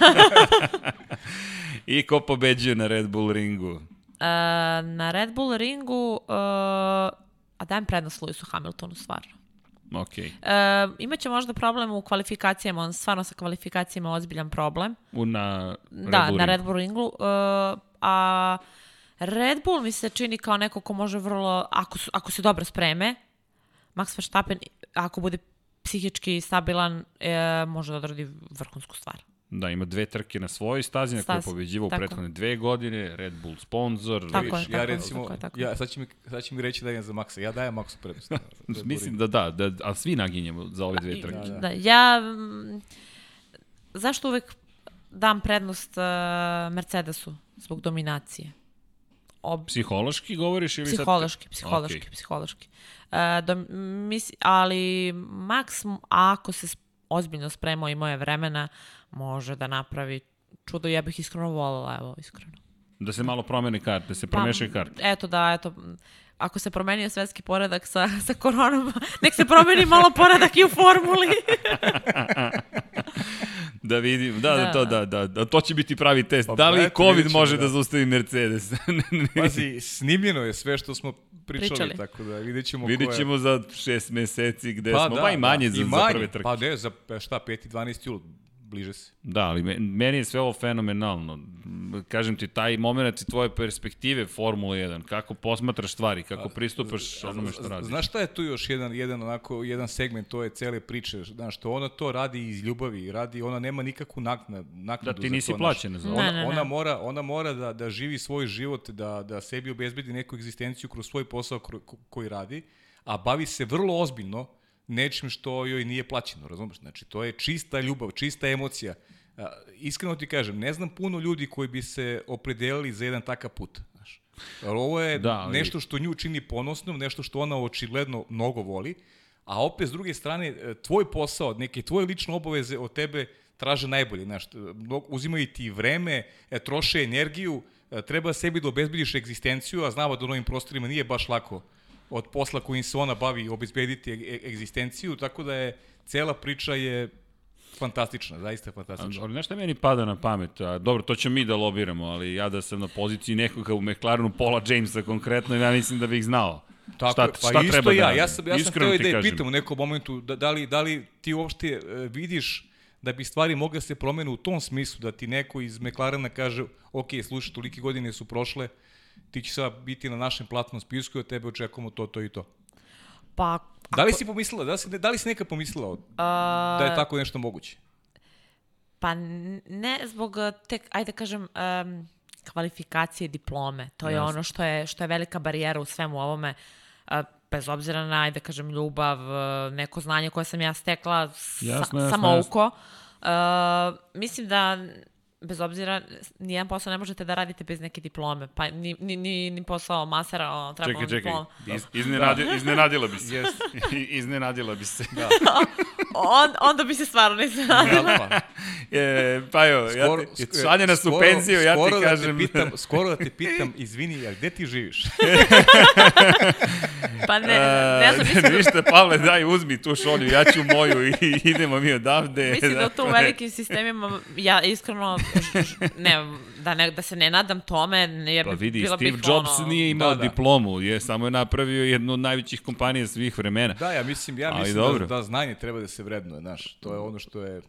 I ko pobeđuje na Red Bull ringu? E, na Red Bull ringu, e, a dajem prednost Lewisu Hamiltonu, stvarno. Ok. E, imaće možda problem u kvalifikacijama, on stvarno sa kvalifikacijama ozbiljan problem. U, na Red da, Bull na ringu. Red Bull ringu. e, a Red Bull mi se čini kao neko ko može vrlo, ako, su, ako se dobro spreme, Max Verstappen, ako bude psihički stabilan, e, može da odradi vrhunsku stvar. Da, ima dve trke na svojoj stazi na kojoj je pobeđivao prethodne dve godine, Red Bull sponsor. Tako vidiš, je, ja tako recimo, tako je, tako. ja, sad, će mi, sad će mi reći da je za Maksa. Ja dajem Maksu prednost. Mislim da da, da, a svi naginjemo za ove dve trke. Da, da. Da, ja... mm, Zašto uvek dam prednost uh, Mercedesu zbog dominacije? Ob, Psihološki govoriš ili sad... psihološki, psihološki, Ok. psihološki. Uh, dom, mis, ali Max, ako se ozbiljno spremao i moje vremena, može da napravi čudo. Ja bih iskreno voljela, evo, iskreno. Da se malo promene karte, da se Pa, promešaju karte. Eto da, eto, ako se promenio svetski poredak sa, sa koronom, nek se promeni malo poredak i u formuli. Da vidim, da, da, Da. to, da, da, da, to će biti pravi test. Pa, da li eto, COVID može da, da. zaustavi Mercedes? Pazi, snimljeno je sve što smo pričali, Pričali. tako da vidjet ćemo Vidjet je. ćemo za šest meseci gde smo, pa i manje za, I za manje. prve trke. Pa ne, za pa šta, 5. 12. jul, bliže se. Da, ali me- meni je sve ovo fenomenalno. Kažem ti, taj moment i tvoje perspektive Formula 1, kako posmatraš stvari, kako pristupaš onome što radiš. Znaš šta je tu još jedan, jedan, onako, jedan segment to je cele priče, znaš, što ona to radi iz ljubavi, radi, ona nema nikakvu naknadu, naknadu Da, ti za nisi to, plaćena za. Ona, ne, ne. ona mora, ona mora da, da živi svoj život, da, da sebi obezbedi neku egzistenciju kroz svoj posao koji radi, a bavi se vrlo ozbiljno nečim što joj nije plaćeno, razumeš? Znači, to je čista ljubav, čista emocija. Iskreno ti kažem, ne znam puno ljudi koji bi se opredelili za jedan takav put. Znaš. Jer ovo je Da, ali- nešto što nju čini ponosnom, nešto što ona očigledno mnogo voli, a opet s druge strane, e, tvoj posao, neke tvoje lične obaveze od tebe traže najbolje. Znaš, mno- uzimaju ti vreme, e, troše energiju, e, treba sebi da obezbediš egzistenciju, a znamo da u novim prostorima nije baš lako od posla kojim se ona bavi obezbediti e- e- egzistenciju, tako da je cela priča je fantastična, zaista fantastična. Ali nešto meni pada na pamet, a, dobro, to ćemo mi da lobiramo, ali ja da sam na poziciji nekoga u McLarenu, Paula Jamesa konkretno, ja mislim da bih znao. Tako, šta, pa šta isto treba ja, da ja sam, ja sam htio da je pitam u nekom momentu da, da, li, da li ti uopšte e, vidiš da bi stvari mogle da se promene u tom smislu, da ti neko iz McLarena kaže, ok, slušaj, tolike godine su prošle, ti će sad biti na našem platnom spisku i od tebe očekujemo to, to i to. Pa, Da li si pomislila, da li si, da li si nekad pomislila o- da je tako nešto moguće? Pa ne zbog uh, tek, ajde kažem, um, kvalifikacije diplome. To je Jasno. ono što je, što je velika barijera u svemu ovome. Uh, bez obzira na, ajde kažem, ljubav, uh, neko znanje koje sam ja stekla sa, Jasno, jasno, samouko. Uh, mislim da bez obzira, nijedan posao ne možete da radite bez neke diplome, pa ni, ni, ni, ni posao masera, ono, treba Čekaj, čekaj, diploma. Iz, iznenadi, iznenadila bi se. Yes. iznenadila bi se. Da. On, onda bi se stvarno ne Jel pa? E, pa jo, ja Skoro- ti, sk- šalje nas u skoro- penziju, ja ti da kažem... Te pitam, skoro da te pitam, izvini, a gde ti živiš? Pa ne, ne, ja sam mislila, Ništa, Pavle, daj, uzmi tu šolju, ja ću moju i idemo mi odavde. Mislim da u tu Dakle, velikim sistemima, ja iskreno, ne, da, ne, da se ne nadam tome, jer Pa bi- vidi, bila Steve bih Jobs ono, nije imao Da, da. diplomu, je samo je napravio jednu od najvećih kompanija svih vremena. Da, ja mislim, ja Ali mislim dobro. da, da znanje treba da se vrednuje, znaš. To je ono što je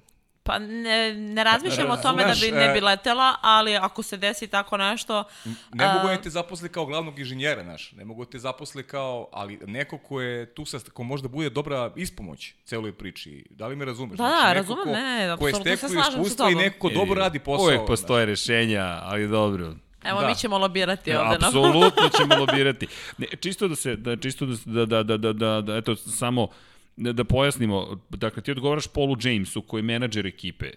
Pa ne, ne razmišljam o tome Znaš, da bi ne e- bi letela, ali ako se desi tako nešto... Ne mogu oni te zaposli kao glavnog inženjera, znaš. Ne mogu te zaposli kao, ali neko ko je tu sa, ko možda bude dobra ispomoć celoj priči. Da li me razumeš? Da, da, neko razumem, ko, ne, ko je apsolutno se stekao slažem sa iskustvo i neko ko dobro radi posao. Uvijek postoje rešenja, ali dobro. Evo, Da. mi ćemo lobirati ovde. na- Apsolutno ćemo lobirati. Ne, čisto da se, da, čisto da, da, da, da, da, da eto, samo da, da pojasnimo, dakle ti odgovaraš Paulu Jamesu koji je menadžer ekipe. E,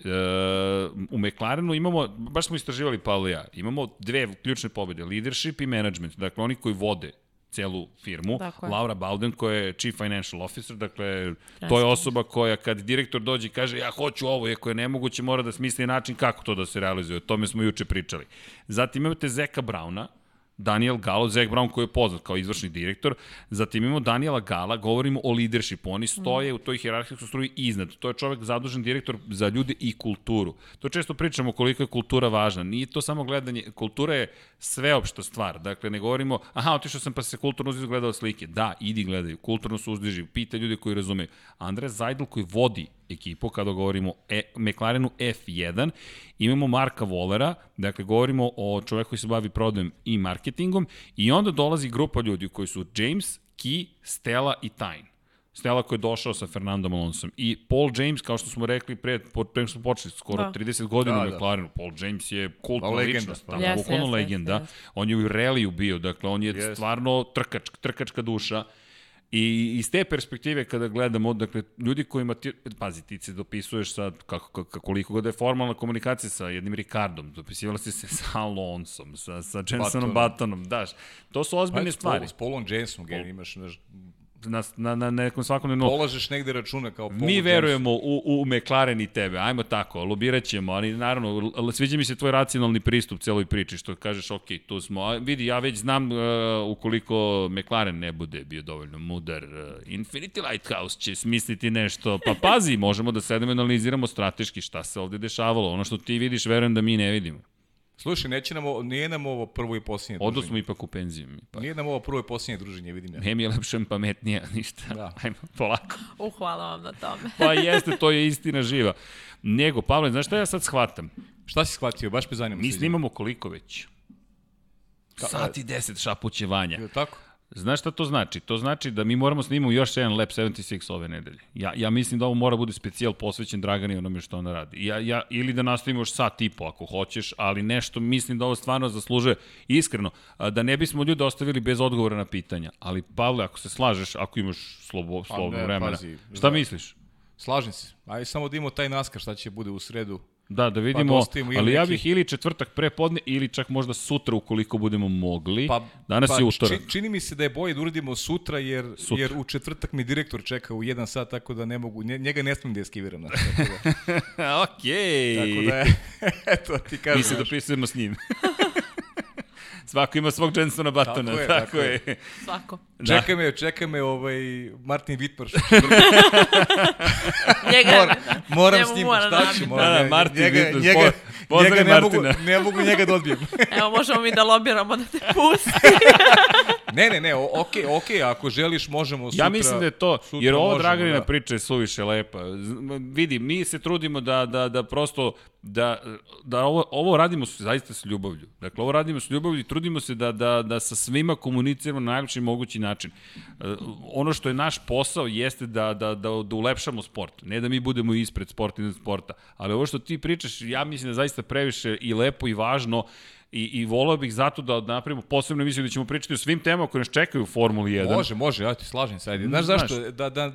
u McLarenu imamo, baš smo istraživali Paolo i ja, imamo dve ključne pobede, leadership i management, dakle oni koji vode celu firmu. Tako je. Laura Bowden koja je chief financial officer, dakle to je osoba koja kad direktor dođe i kaže ja hoću ovo, iako je nemoguće, mora da smisli način kako to da se realizuje. O tome smo juče pričali. Zatim imate Zeka Brauna, Daniel Galo, Zek Brown koji je poznat kao izvršni direktor, zatim imamo Daniela Gala, govorimo o leadershipu, oni stoje u toj hjerarhijskoj struji iznad, to je čovek zadužen direktor za ljude i kulturu. To često pričamo koliko je kultura važna, nije to samo gledanje, kultura je sveopšta stvar, dakle ne govorimo, aha, otišao sam pa se kulturno uzdižu gledao slike, da, idi gledaju, kulturno se uzdiži, pita ljudi koji razumeju. Andres Zajdl koji vodi ekipu kada govorimo e, McLarenu F1, imamo Marka Volera, dakle govorimo o čoveku koji se bavi prodajem i marketingom i onda dolazi grupa ljudi koji su James, Key, Stella i Tyne. Stella koji je došao sa Fernandom Alonsom i Paul James, kao što smo rekli pre, pre smo počeli, skoro Da. 30 godina Da, u da. McLarenu. Paul James je kultna Pa, legenda, ličnost, pa. tamo, Jeste, bukvalno jeste, legenda. jeste, jeste. On je u reliju bio, dakle on je Jeste. stvarno trkač, trkačka duša. I iz te perspektive kada gledamo, dakle, ljudi kojima ti, pazi, ti se dopisuješ sa, kako, kako, koliko god je formalna komunikacija sa jednim Ricardom, dopisivala si se sa Alonsom, sa, sa Jensonom Buttonom. Daš. To su ozbiljne Pa, stvari. S Paulom Jamesom, gen, imaš, znaš, Na, na, na nekom svakodnevnom polažeš negde računa kao Paul Mi verujemo u, u McLaren i tebe, ajmo tako, lobirat ćemo, ali naravno, sviđa mi se tvoj racionalni pristup celoj priči, što kažeš, ok, tu smo, a vidi, ja već znam uh, ukoliko McLaren ne bude bio dovoljno mudar, uh, Infinity Lighthouse će smisliti nešto, pa pazi, možemo da sedemo i analiziramo strateški šta se ovde dešavalo, ono što ti vidiš, verujem da mi ne vidimo. Slušaj, neće nam ovo, nije nam ovo prvo i posljednje Odo druženje. smo ipak u penziju. Mi, pa. Nije nam ovo prvo i posljednje druženje, vidim ja. Ne mi je lepše, pametnija, ništa. Da. Ajmo, polako. U, hvala vam na tome. Pa jeste, to je istina živa. Nego, Pavle, znaš šta ja sad shvatam? Šta si shvatio? Baš me zanima. Mi snimamo koliko već? Ka- Sat i deset šapućevanja. Je tako? Znaš šta to znači? To znači da mi moramo snimamo još jedan Lab 76 ove nedelje. Ja, ja mislim da ovo mora bude specijal posvećen Dragani onome što ona radi. Ja, ja, ili da nastavimo još sat i po ako hoćeš, ali nešto mislim da ovo stvarno zaslužuje iskreno. Da ne bismo ljude ostavili bez odgovora na pitanja. Ali Pavle, ako se slažeš, ako imaš slobo, slobodno ne, vremena, pazi, šta da. misliš? Slažem se. Ajde samo da imamo taj naskar šta će bude u sredu. Da, da vidimo, Pa ili ali ja bih ili četvrtak prepodne ili čak možda sutra ukoliko budemo mogli. Pa, Danas pa, je utorak. či- čini mi se da je bolje da uradimo sutra, jer, Sutra. jer u četvrtak mi direktor čeka u jedan sat, tako da ne mogu, nje- njega ne smijem da eskiviram. Tako da, Okej. tako da je, eto ti kažem. Mi se dopisujemo s njim. Svako ima svog Jensona Batona, tako, je, tako, tako je. je. Svako. Da. Čeka me, čeka me ovaj Martin Vitmar. Njega, Moram, moram njemu s njim, mora šta da ću, moram. Da, da, ja- Martin njega, Vitmar, njega, po- njega ne mogu, ne mogu njega da odbijem. Evo, možemo mi da lobiramo da te pusti. Ne, ne, ne, okej, okej, ako želiš možemo sutra. Ja mislim da je to, jer ova možemo, Draganina da. priča je suviše lepa. Vidi, mi se trudimo da, da, da prosto, da, da ovo, ovo radimo s- zaista s ljubavlju. Dakle, ovo radimo s ljubavlju i trudimo se da, da, da sa svima komuniciramo na najlepši mogući način. E, Ono što je naš posao jeste da, da, da, da ulepšamo sport. Ne da mi budemo ispred sporta iznad sporta. Ali ovo što ti pričaš, ja mislim da zaista previše i lepo i važno I, i volao bih zato da napravimo posebno emisiju da ćemo pričati o svim temama koje nas čekaju u Formuli 1. Može, može, ja ti slažem se. Ajde. Znaš Znaš. zašto? Da, da,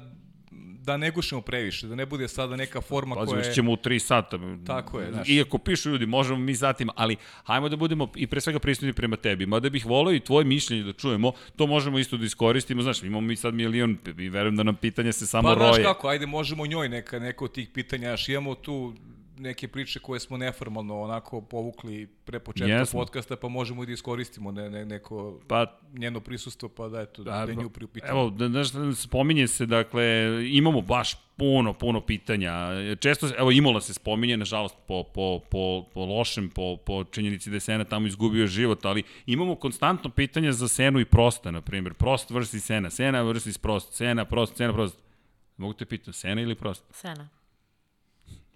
da ne gušimo previše, da ne bude sada neka forma Pazi, koja je... ćemo u 3 sata. Tako je, znaš. Iako pišu ljudi, možemo mi satima, ali hajmo da budemo i pre svega prisutni prema tebi. Mada bih volao i tvoje mišljenje da čujemo, to možemo isto da iskoristimo. Znaš, imamo mi sad milion i verujem da nam pitanja se samo Pa roje. znaš kako, ajde možemo njoj neka, neko od tih pitanja, znaš, imamo tu neke priče koje smo neformalno onako povukli pre početka Jesmo. podcasta, pa možemo i da iskoristimo ne, ne, neko Pa, njeno prisustvo, pa da eto, A, da nju priupitamo. Evo, da, znaš, spominje se, dakle, imamo baš puno, puno pitanja. Često, se- evo, Imola se spominje, nažalost, po, po, po, po lošem, po, po činjenici da je Sena tamo izgubio život, ali imamo konstantno pitanja za Senu i Prosta, na primjer. Prost vrsti Sena, Sena vrsti Prost, Sena, Prost, Sena, Prost. Mogu te pitam, Sena ili Prost? Sena.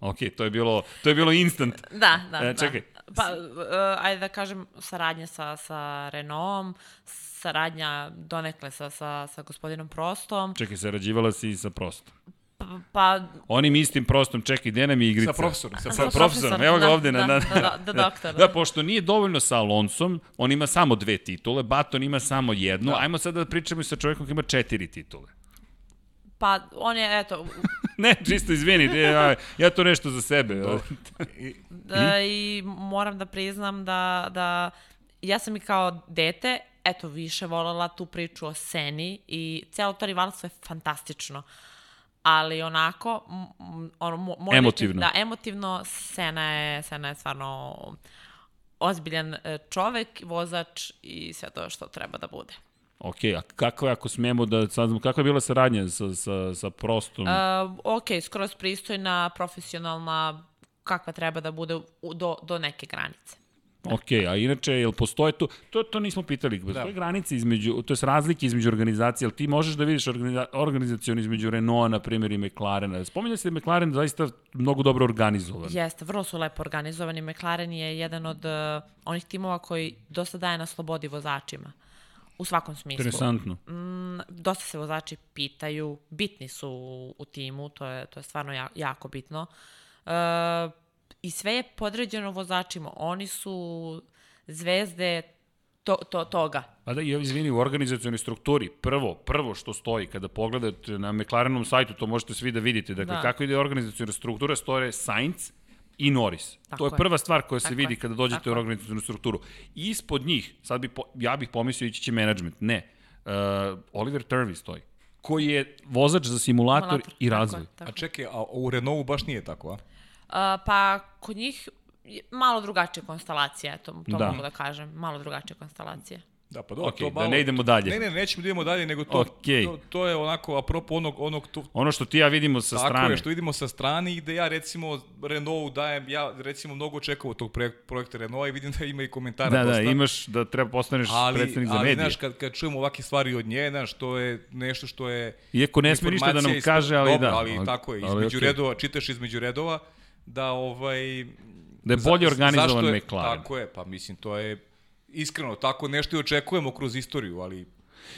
Ok, to je bilo, to je bilo instant. Da, da, E, čekaj. da. Pa, uh, ajde da kažem, saradnja sa, sa Renaultom, saradnja donekle sa, sa, sa gospodinom Prostom, Čekaj, sarađivala si i sa prostom. pa, pa Onim istim prostom, čekaj, gde nam je igrica? Sa profesorom, sa Sa profesorom, profesorom, evo ga da, ovde. Na, da, na, da, da, da, doktor, Da, da. pošto nije dovoljno sa Alonsom, on ima samo dve titule, Baton ima samo jednu, da. ajmo sada da pričamo i sa čovjekom koji ima četiri titule. Pa on je, eto, ne, čisto izvini, ja, ja to nešto za sebe. da, i moram da priznam da, da ja sam i kao dete, eto, više volela tu priču o Seni i celo to rivalstvo je fantastično. Ali onako, ono, mo, moj Emotivno. Da, emotivno, Sena je, Sena je stvarno ozbiljan e, čovek, vozač i sve to što treba da bude. Ok, a kako je, ako smemo da saznamo, kako je bila saradnja sa, sa, sa prostom? Uh, ok, skroz pristojna, profesionalna, kakva treba da bude u, do, do neke granice. Ok, a inače, jel postoje tu, to, to nismo pitali, postoje da. granice između, to je razlike između organizacija, jel ti možeš da vidiš organiza, organizacijon između Renaulta, na primjer, i McLarena. Spominja se da je McLaren zaista mnogo dobro organizovan. Jeste, vrlo su lepo organizovani. McLaren je jedan od uh, onih timova koji dosta daje na slobodi vozačima. U svakom smislu. Interesantno. Mm, dosta se vozači pitaju, bitni su u, u timu, to je, to je stvarno ja, jako bitno. Uh, I sve je podređeno vozačima. Oni su zvezde to, to, toga. Pa da, i izvini, u organizacijonoj strukturi, prvo, prvo što stoji, kada pogledate na McLarenom sajtu, to možete svi da vidite, dakle, da. Da. kako ide organizacijona struktura, stoje Sainz i Norris. Tako to je je. prva stvar koja se Tako vidi je. kada dođete Tako u organizacijonu strukturu. Ispod njih, sad bi, po, ja bih pomislio ići će management, ne. Uh, Oliver Turvey stoji, koji je vozač za simulator, Simulator, i tako razvoj. je, tako A čekaj, a u Renaultu baš nije tako, a? Uh, pa kod njih je malo drugačija konstalacija, eto, to da. mogu da kažem. Malo drugačija konstalacija. Da, pa dobro, Okej, to da malo... ne idemo dalje. Ne, ne, nećemo da idemo dalje, nego to, Okej. to, to je onako, apropo onog, onog tu, Ono što ti ja vidimo sa Tako strane. je, što vidimo sa strane i gde ja recimo Renault dajem, ja recimo mnogo očekao od tog projek- projekta Renault i vidim da ima i komentara Da, dosta. da, imaš da treba postaneš ali, predsednik za ali, medije. znaš, kad, kad čujemo ovakve stvari od nje, znaš, to je nešto što je... Iako ne sme ništa da nam kaže, ali dobro, da. ali, tako je, ali između okej. redova, čitaš između redova, da ovaj... Da je bolje organizovan McLaren. Tako je, pa mislim, to je iskreno, tako nešto i očekujemo kroz istoriju, ali,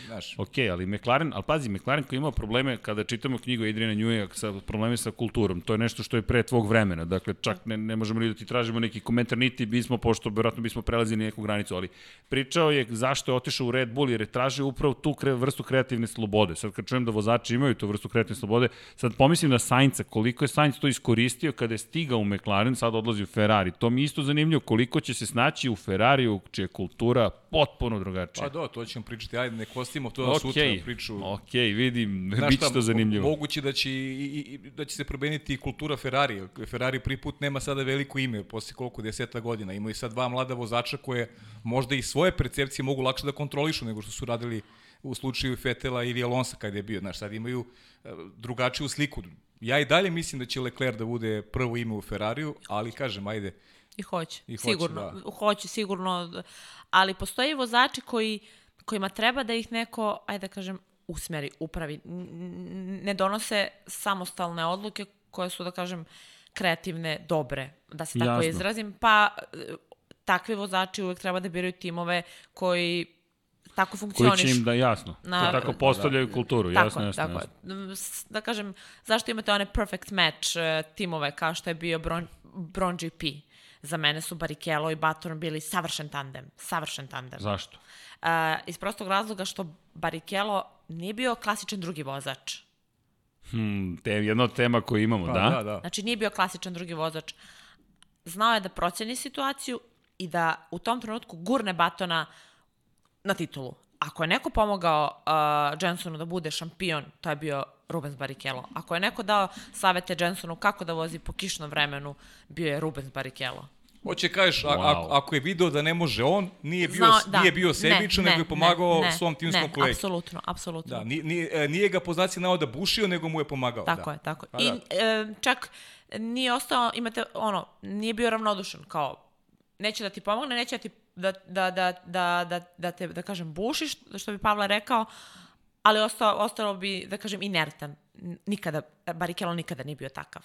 znaš, Ok, ali McLaren, ali pazi, McLaren koji ima probleme, kada čitamo knjigu Adriana Newey sa probleme sa kulturom, to je nešto što je pre tvog vremena, dakle čak ne, ne možemo ni da ti tražimo neki komentar, niti bismo, pošto vjerojatno bismo prelazili neku granicu, ali pričao je zašto je otišao u Red Bull jer je tražio upravo tu kre, vrstu kreativne slobode. Sad kad čujem da vozači imaju tu vrstu kreativne slobode, sad pomislim na Sainca, koliko je Sainz to iskoristio kada je stigao u McLaren, sad odlazi u Ferrari. To mi isto zanimljivo koliko će se snaći u Ferrariju, čija kultura potpuno drugačija. pa do, to ćemo pričati, ajde, ne kostimo to okay. sutra priču. Ok, vidim, Znaš bit će to zanimljivo. Moguće da će, i, i, da će se promeniti i kultura Ferrari. Ferrari prvi put nema sada veliko ime, posle koliko deseta godina. Imaju sad dva mlada vozača koje možda i svoje percepcije mogu lakše da kontrolišu nego što su radili u slučaju Fetela ili Alonsa kada je bio. Znaš, sad imaju e, drugačiju sliku. Ja i dalje mislim da će Leclerc da bude prvo ime u Ferrariju, ali kažem, ajde, I hoće, I hoće, sigurno. da. Hoće, sigurno. Ali postoje i vozači koji, kojima treba da ih neko, ajde da kažem, usmeri, upravi. Ne donose samostalne odluke koje su, da kažem, kreativne, dobre, da se tako Jasno. izrazim. Pa takvi vozači uvek treba da biraju timove koji tako Koji funkcionišu. će im da, jasno, Na- Na, tako postavljaju kulturu, Tako jasno, jasno. tako jasno. Da kažem, zašto imate one perfect match e, timove kao što je bio Bron, Bron GP? Za mene su Barrichello i Baton bili savršen tandem. Savršen tandem. Zašto? Uh, iz prostog razloga što Barrichello nije bio klasičan drugi vozač. Hmm, te, jedna od tema koju imamo, pa, da? da, da. Znači nije bio klasičan drugi vozač. Znao je da proceni situaciju i da u tom trenutku gurne Batona na titulu. Ako je neko pomogao uh, Jensonu da bude šampion, to je bio Rubens Barrichello. Ako je neko dao savete Jensonu kako da vozi po kišnom vremenu, bio je Rubens Barrichello. Hoće kažeš, Wow. ako, ako je video da ne može on, nije bio, Znao- da. nije bio Ne, sebičan, ne, nego je pomagao ne, svom timskom ne, kolegi. apsolutno, apsolutno. Da, nije, nije, ga po znaci navoda bušio, nego mu je pomagao. Tako da. je, tako je. Pa I da. e, čak nije ostao, imate ono, nije bio ravnodušan, kao neće da ti pomogne, neće da ti da, da, da, da, da, da te, da kažem, bušiš, što bi Pavle rekao, ali ostao, ostalo bi, da kažem, inertan. Nikada, Barrichello nikada nije bio takav.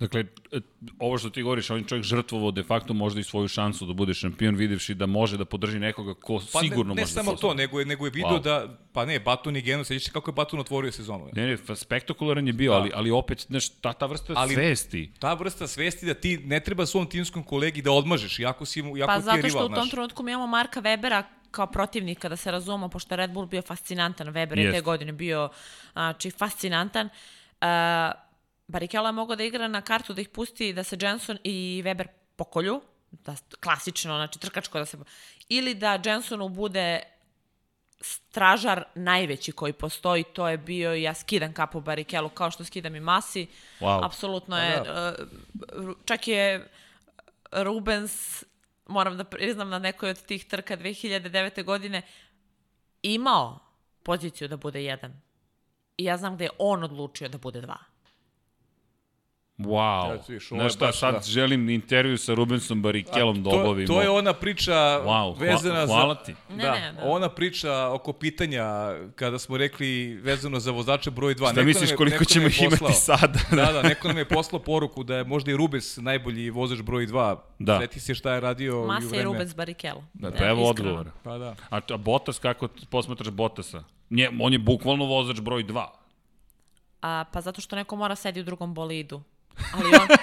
Dakle, e, ovo što ti govoriš, on je čovjek žrtvovao de facto možda i svoju šansu da bude šampion, videvši da može da podrži nekoga ko pa sigurno ne, ne može samo da to, nego je, nego je video wow. da, pa ne, Batun i Geno, sećaš se kako je Batun otvorio sezonu. Ne, ne, spektakularan je bio, da. ali, ali opet, znaš, ta, ta vrsta ali, svesti. Ta vrsta svesti da ti ne treba svom timskom kolegi da odmažeš, jako, si, jako pa, ti je rival. Pa zato što u tom trenutku mi imamo Marka Webera kao protivnika, da se razumemo, pošto je Red Bull bio fascinantan, Weber je te godine bio znači, fascinantan. Uh, Barikela je mogao da igra na kartu da ih pusti da se Jenson i Weber pokolju, da, klasično, znači trkačko da se... Ili da Jensonu bude stražar najveći koji postoji, to je bio ja skidam kapu Barikelu kao što skidam i Masi. Wow. Apsolutno je, pa da. uh, čak je Rubens, moram da priznam na nekoj od tih trka 2009. godine, imao poziciju da bude jedan. I ja znam gde je on odlučio da bude dva. Wow. Ja, Znaš šta, sad da. želim intervju sa Rubensom Barikelom da obavimo. To je ona priča wow, vezana hvala za... ti. Ne, da, ne, da. ona priča oko pitanja kada smo rekli vezano za vozača broj 2. Šta neko misliš je, koliko ćemo ih imati sada? da, da, neko nam je poslao poruku da je možda i Rubens najbolji vozač broj 2. Da. Sveti se šta je radio Masa u vreme. i Rubens Barikelo. Da, da, pa evo odgovor. Pa da. A, a Botas, kako posmatraš Botasa? Nje, on je bukvalno vozač broj 2. A, pa zato što neko mora sedi u drugom bolidu. Ali on...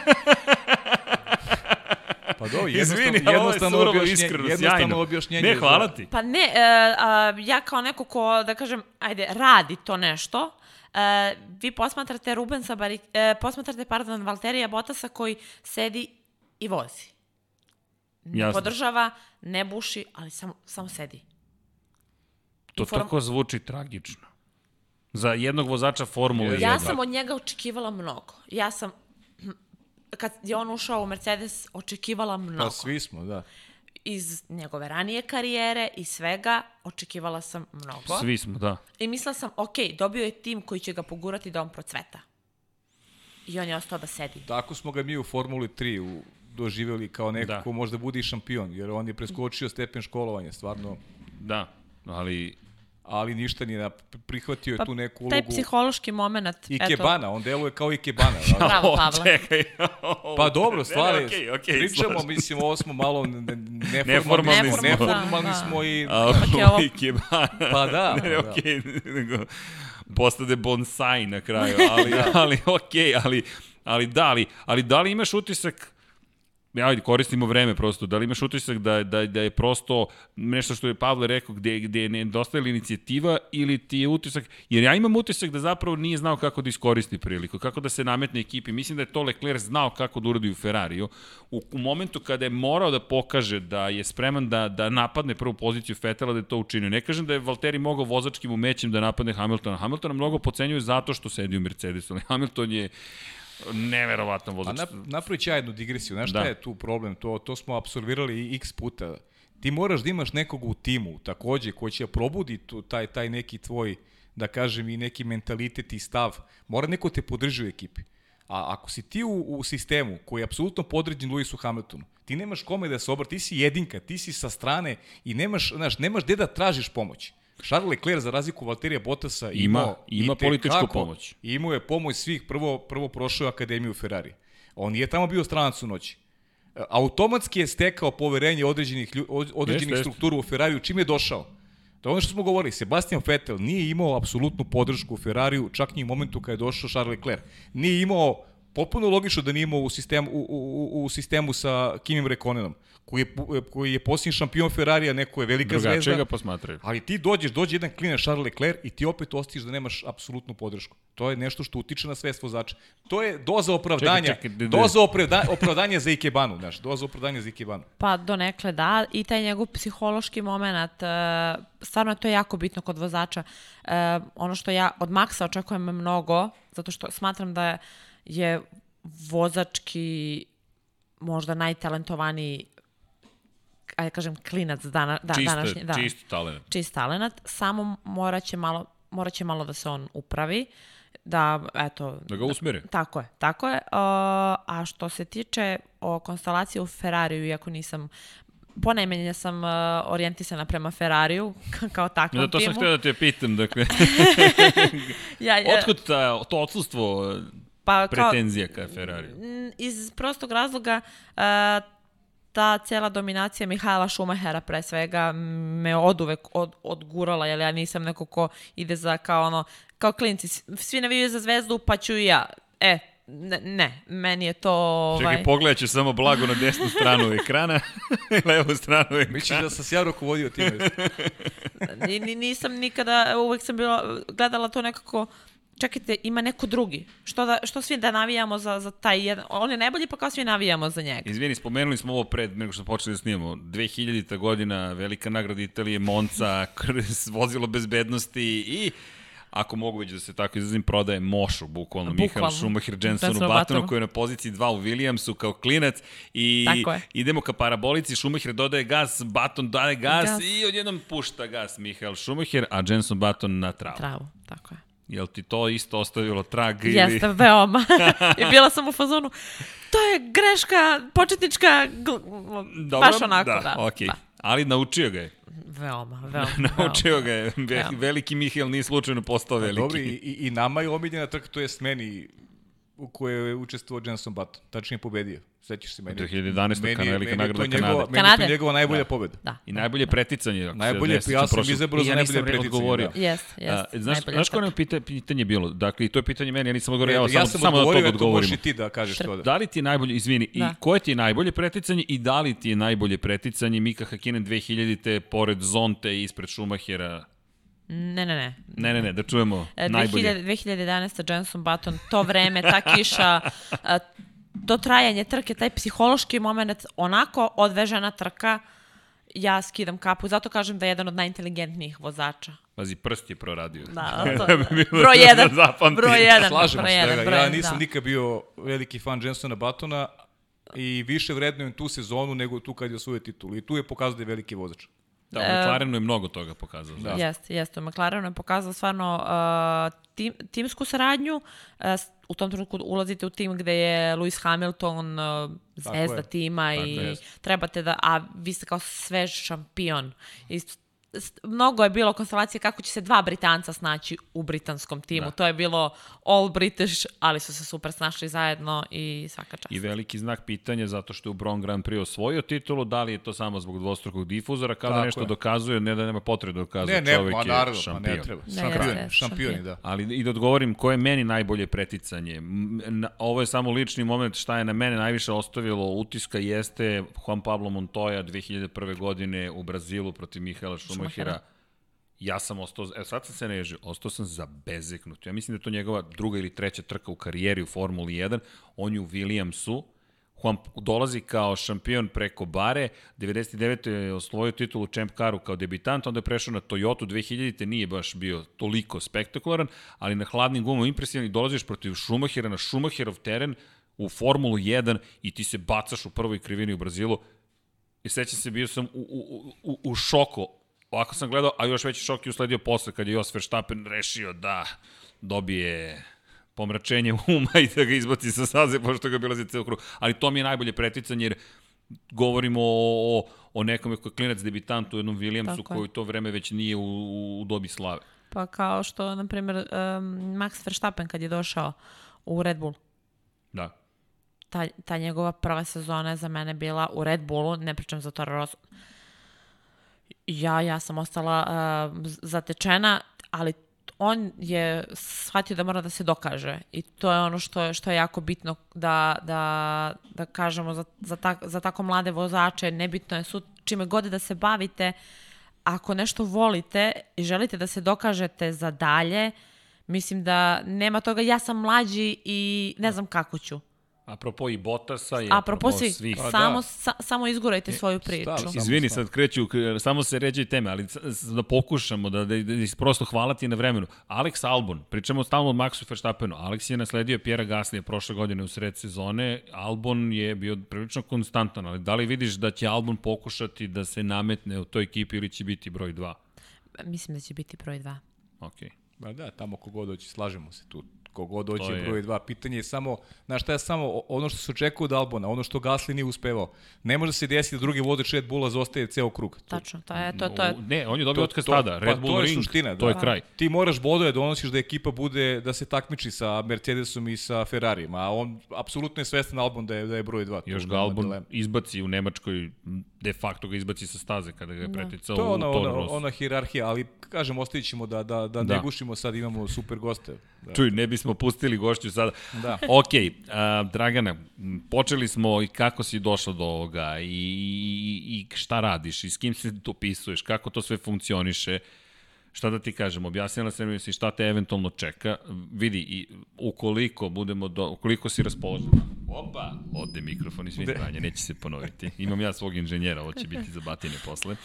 Pa do, jednostavno, Izvini, jednostavno, ovo je objašnjenje, jednostavno objašnjenje. Ne, hvala ti. Pa ne, uh, uh, ja kao neko ko, da kažem, ajde, radi to nešto, uh, vi posmatrate Rubensa, Bari, uh, posmatrate, pardon, Valterija Botasa koji sedi i vozi. Ne Jasno. podržava, ne buši, ali samo, samo sedi. To Inform... tako zvuči tragično. Za jednog vozača Formule 1. Ja sam od njega očekivala mnogo. Ja sam kad je on ušao u Mercedes, očekivala mnogo. Pa svi smo, da. Iz njegove ranije karijere i svega, očekivala sam mnogo. Svi smo, da. I mislila sam, ok, dobio je tim koji će ga pogurati da on procveta. I on je ostao da sedi. Tako smo ga mi u Formuli 3 u, doživjeli kao neko da. ko možda bude i šampion, jer on je preskočio stepen školovanja, stvarno. Da, ali ali ništa nije prihvatio je pa, tu neku ulogu. Taj psihološki moment. Ikebana, on deluje kao Ikebana. Bravo, Pavle. Čekaj. pa dobro, stvari, ne, ne, okay, okay, pričamo, slažem. mislim, ovo smo malo neformalni, neformalni, smo, neformalni da, smo i... A, okay, Ikebana. Pa da. Ne, pa okej, okay, nego postade bonsai na kraju, ali, da. ali okej, okay, ali, ali da, ali, ali da li imaš utisak ajde, koristimo vreme prosto, da li imaš utisak da, da, da je prosto nešto što je Pavle rekao gde, gde je nedostajala inicijativa ili ti je utisak, jer ja imam utisak da zapravo nije znao kako da iskoristi priliku, kako da se nametne ekipi. Mislim da je to Leclerc znao kako da uradi u Ferrariju. U, u momentu kada je morao da pokaže da je spreman da, da napadne prvu poziciju Fetela, da je to učinio. Ne kažem da je Valtteri mogao vozačkim umećem da napadne Hamiltona. Hamiltona mnogo pocenjuje zato što sedi u Mercedesu, ali Hamilton je neverovatan vozač. A na, napravit ću ja jednu digresiju. Znaš da. šta je tu problem? To, to smo absorbirali x puta. Ti moraš da imaš nekog u timu, takođe, ko će probudi tu, taj, taj neki tvoj, da kažem, i neki mentalitet i stav. Mora neko te podrži u ekipi. A ako si ti u, u sistemu koji je apsolutno podređen Lewisu Hamiltonu, ti nemaš kome da se obra, ti si jedinka, ti si sa strane i nemaš, znaš, nemaš gde da tražiš pomoć. Charles Leclerc, za razliku Valterija Bottasa, ima, imao ima političku kako, pomoć. Imao je pomoć svih, prvo, prvo prošao akademiju Ferrari. On nije tamo bio stranac u noći. Automatski je stekao poverenje određenih, određenih jest, struktura u Ferrariju čim je došao. To je ono što smo govorili, Sebastian Vettel nije imao apsolutnu podršku u Ferrariju, čak ni u momentu kada je došao Charles Leclerc. Nije imao potpuno logično da nije imao u sistemu, u, u, u sistemu sa Kimim Rekonenom, koji je, koji je posljednji šampion Ferrarija, neko je velika Drugačije zvezda. ga posmatraju. Ali ti dođeš, dođe jedan klinac Charles Leclerc i ti opet ostiš da nemaš apsolutnu podršku. To je nešto što utiče na svest vozača. To je doza opravdanja, čekaj, čekaj, doza opravdanja, opravdanja za Ikebanu, znaš, doza opravdanja za Ikebanu. Pa donekle da, i taj njegov psihološki moment, uh, stvarno je to jako bitno kod vozača. Uh, ono što ja od Maksa očekujem mnogo, zato što smatram da je je vozački možda najtalentovaniji ajde kažem klinac dana, da, Čiste, današnji. Da, čist talent. Čist talent, samo moraće malo, moraće malo da se on upravi da, eto... Da ga usmeri. Tako je, tako je. Uh, a što se tiče o konstalacije u Ferrariju, iako nisam ponajmenje sam uh, orijentisana prema Ferrariju, kao takvom da, to timu. sam htio da te pitam, dakle. ja, ja, Otkud ta, to odsustvo Pa, kao, pretenzija ka Ferrari? Iz prostog razloga, uh, ta cijela dominacija Mihajla Šumahera pre svega me od uvek od, odgurala, jer ja nisam neko ko ide za kao ono, kao klinci, svi navijaju za zvezdu, pa ću i ja. E, ne, ne, meni je to... Ovaj... Čekaj, pogledat ću samo blago na desnu stranu ekrana, levu stranu ekrana. Misliš da sam se ja rukovodio time? Ni, nisam nikada, uvek sam bila, gledala to nekako, čekajte, ima neko drugi. Što, da, što svi da navijamo za, za taj jedan, on je najbolji pa kao svi navijamo za njega. Izvini, spomenuli smo ovo pred nego što počeli da snimamo. 2000. godina, velika nagrada Italije, Monca, vozilo bezbednosti i ako mogu već da se tako izrazim, prodaje Mošu, bukvalno, bukvalno. Mihael Schumacher, Jensonu Batonu, koji je na poziciji 2 u Williamsu kao klinac i idemo ka parabolici, Schumacher dodaje gas, Baton daje gas, gas. i odjednom pušta gas Mihael Schumacher, a Jenson Baton na travu. Travu, tako je. Jel ti to isto ostavilo trag ili... Jeste, veoma. I bila sam u fazonu, to je greška, početnička, Dobro, baš onako, da. da. Okay. da. Ali naučio ga je. Veoma, veoma. Naučio ga je. Veliki Mihael nije slučajno postao veliki. Dobri, i, i nama je omiljena trka, to jest meni, u kojoj je učestvovao Jenson Button. Tačnije pobedio. Sećaš se meni. 2011. Meni, velika nagrada Kanade. Njegova, meni je to njegova najbolja da. pobeda. Da. I najbolje preticanje. Najbolje, ja sam izabrao za najbolje preticanje. Da. Jest, jest. Znaš, znaš koje nam pita, pitanje bilo? Dakle, i to je pitanje meni, ja nisam odgovorio, ja, ja sam samo, da to odgovorim. Možeš i ti da kažeš to. Da. da li ti je najbolje, izvini, da. i koje ti je najbolje preticanje i da li ti je najbolje preticanje Mika Hakinen 2000-te pored Zonte i ispred Schumachera Ne, ne, ne. Ne, ne, ne, da čujemo e, 2000, najbolje. 2011. Jenson Button, to vreme, ta kiša, to trajanje trke, taj psihološki moment, onako odvežena trka, ja skidam kapu. Zato kažem da je jedan od najinteligentnijih vozača. Pazi, prst je proradio. Da, to, da. broj jedan. broj jedan. Slažemo broj se, jedan, broj ja nisam da. nikad bio veliki fan Jensona Batona i više vrednujem tu sezonu nego tu kad je osvojio titul. I tu je pokazao da je veliki vozač. Da, u McLarenu je mnogo toga pokazao. Da. Jeste, jeste. U McLarenu je pokazao stvarno uh, tim, timsku saradnju. Uh, u tom trenutku ulazite u tim gde je Lewis Hamilton uh, zvezda tima Tako i jest. trebate da, a vi ste kao svež šampion. I mnogo je bilo konstelacije kako će se dva Britanca snaći u britanskom timu. Da. To je bilo all British, ali su se super snašli zajedno i svaka čast. I veliki znak pitanja zato što je u Bron Grand Prix osvojio titulu, da li je to samo zbog dvostrukog difuzora, kada Tako nešto je. dokazuje, ne da nema potrebe da dokazuje, ne, ne, ma, naravno, je šampion. Pa ne treba. Ne, šampion, ne, šampioni, da. Ali i da odgovorim koje je meni najbolje preticanje. Ovo je samo lični moment šta je na mene najviše ostavilo utiska jeste Juan Pablo Montoya 2001. godine u Brazilu protiv Mihaela Šumahira Schumachera, ja sam ostao, evo sad sam se nežio, ostao sam zabezeknut. Ja mislim da je to njegova druga ili treća trka u karijeri u Formuli 1, on je u Williamsu, Juan dolazi kao šampion preko Bare, 99. je osvojio titulu Champ Caru kao debitant, onda je prešao na Toyota 2000. nije baš bio toliko spektakularan, ali na hladnim gumom impresivan i dolaziš protiv Schumachera na Schumacherov teren u Formulu 1 i ti se bacaš u prvoj krivini u Brazilu. I sećam se, bio sam u, u, u, u šoku ovako sam gledao, a još veći šok je usledio posle kad je Jos Verstappen rešio da dobije pomračenje uma i da ga izbaci sa saze, pošto ga bila za ceo krug. Ali to mi je najbolje preticanje, jer govorimo o, o, o nekome koji je klinac debitant u jednom Williamsu koji to vreme već nije u, u dobi slave. Pa kao što, na primjer, um, Max Verstappen kad je došao u Red Bull. Da. Ta, ta njegova prva sezona je za mene bila u Red Bullu, ne pričam za Toro Rosso ja, ja sam ostala uh, zatečena, ali on je shvatio da mora da se dokaže i to je ono što je, što je jako bitno da, da, da kažemo za, za, tak, za tako mlade vozače, nebitno je su, čime god da se bavite, ako nešto volite i želite da se dokažete za dalje, mislim da nema toga ja sam mlađi i ne znam kako ću. Apropo i Botasa i apropo, apropo svi, svih. samo, da. sa, samo izgurajte e, svoju priču. Stav, samo, Izvini, sad kreću, samo se ređaju teme, ali da pokušamo da, da, da, da prosto hvalati na vremenu. Alex Albon, pričamo stalno od Maxu Verstappenu, Alex je nasledio Pjera Gaslija prošle godine u sred sezone, Albon je bio prilično konstantan, ali da li vidiš da će Albon pokušati da se nametne u toj ekipi ili će biti broj 2? Mislim da će biti broj 2. Okej. Okay. Ba da, tamo kogod doći, slažemo se tu kogod dođe je... broj 2. Pitanje je samo, znaš šta je samo ono što se očekuje od Albona, ono što Gasly nije uspevao. Ne može se desiti da drugi vozač Red Bulla zostaje ceo krug. Tačno, to je, to, to je... Ne, on je dobio otkaz tada, Red pa, Bull to je Ring, suština, to da. je kraj. Ti moraš bodove da donosiš da ekipa bude, da se takmiči sa Mercedesom i sa Ferrarijem, a on apsolutno je svestan Albon da je, da je broj 2. Još ga Albon dilema. izbaci u Nemačkoj, de facto ga izbaci sa staze kada ga je da. preticao to je ona, u ona, ona hirarhija, ali kažem, ostavit ćemo da, da, da, da. ne gušimo sad, imamo super goste. Da. Čuj, ne bismo pustili gošću sada. Da. ok, uh, Dragana, počeli smo i kako si došla do ovoga i, i, i šta radiš i s kim se dopisuješ, kako to sve funkcioniše. Šta da ti kažem, objasnila sam mi si šta te eventualno čeka. Vidi, i ukoliko budemo do, ukoliko si raspoložen. Opa, ode mikrofon i svi stranje, neće se ponoviti. Imam ja svog inženjera, ovo će biti za batine posle.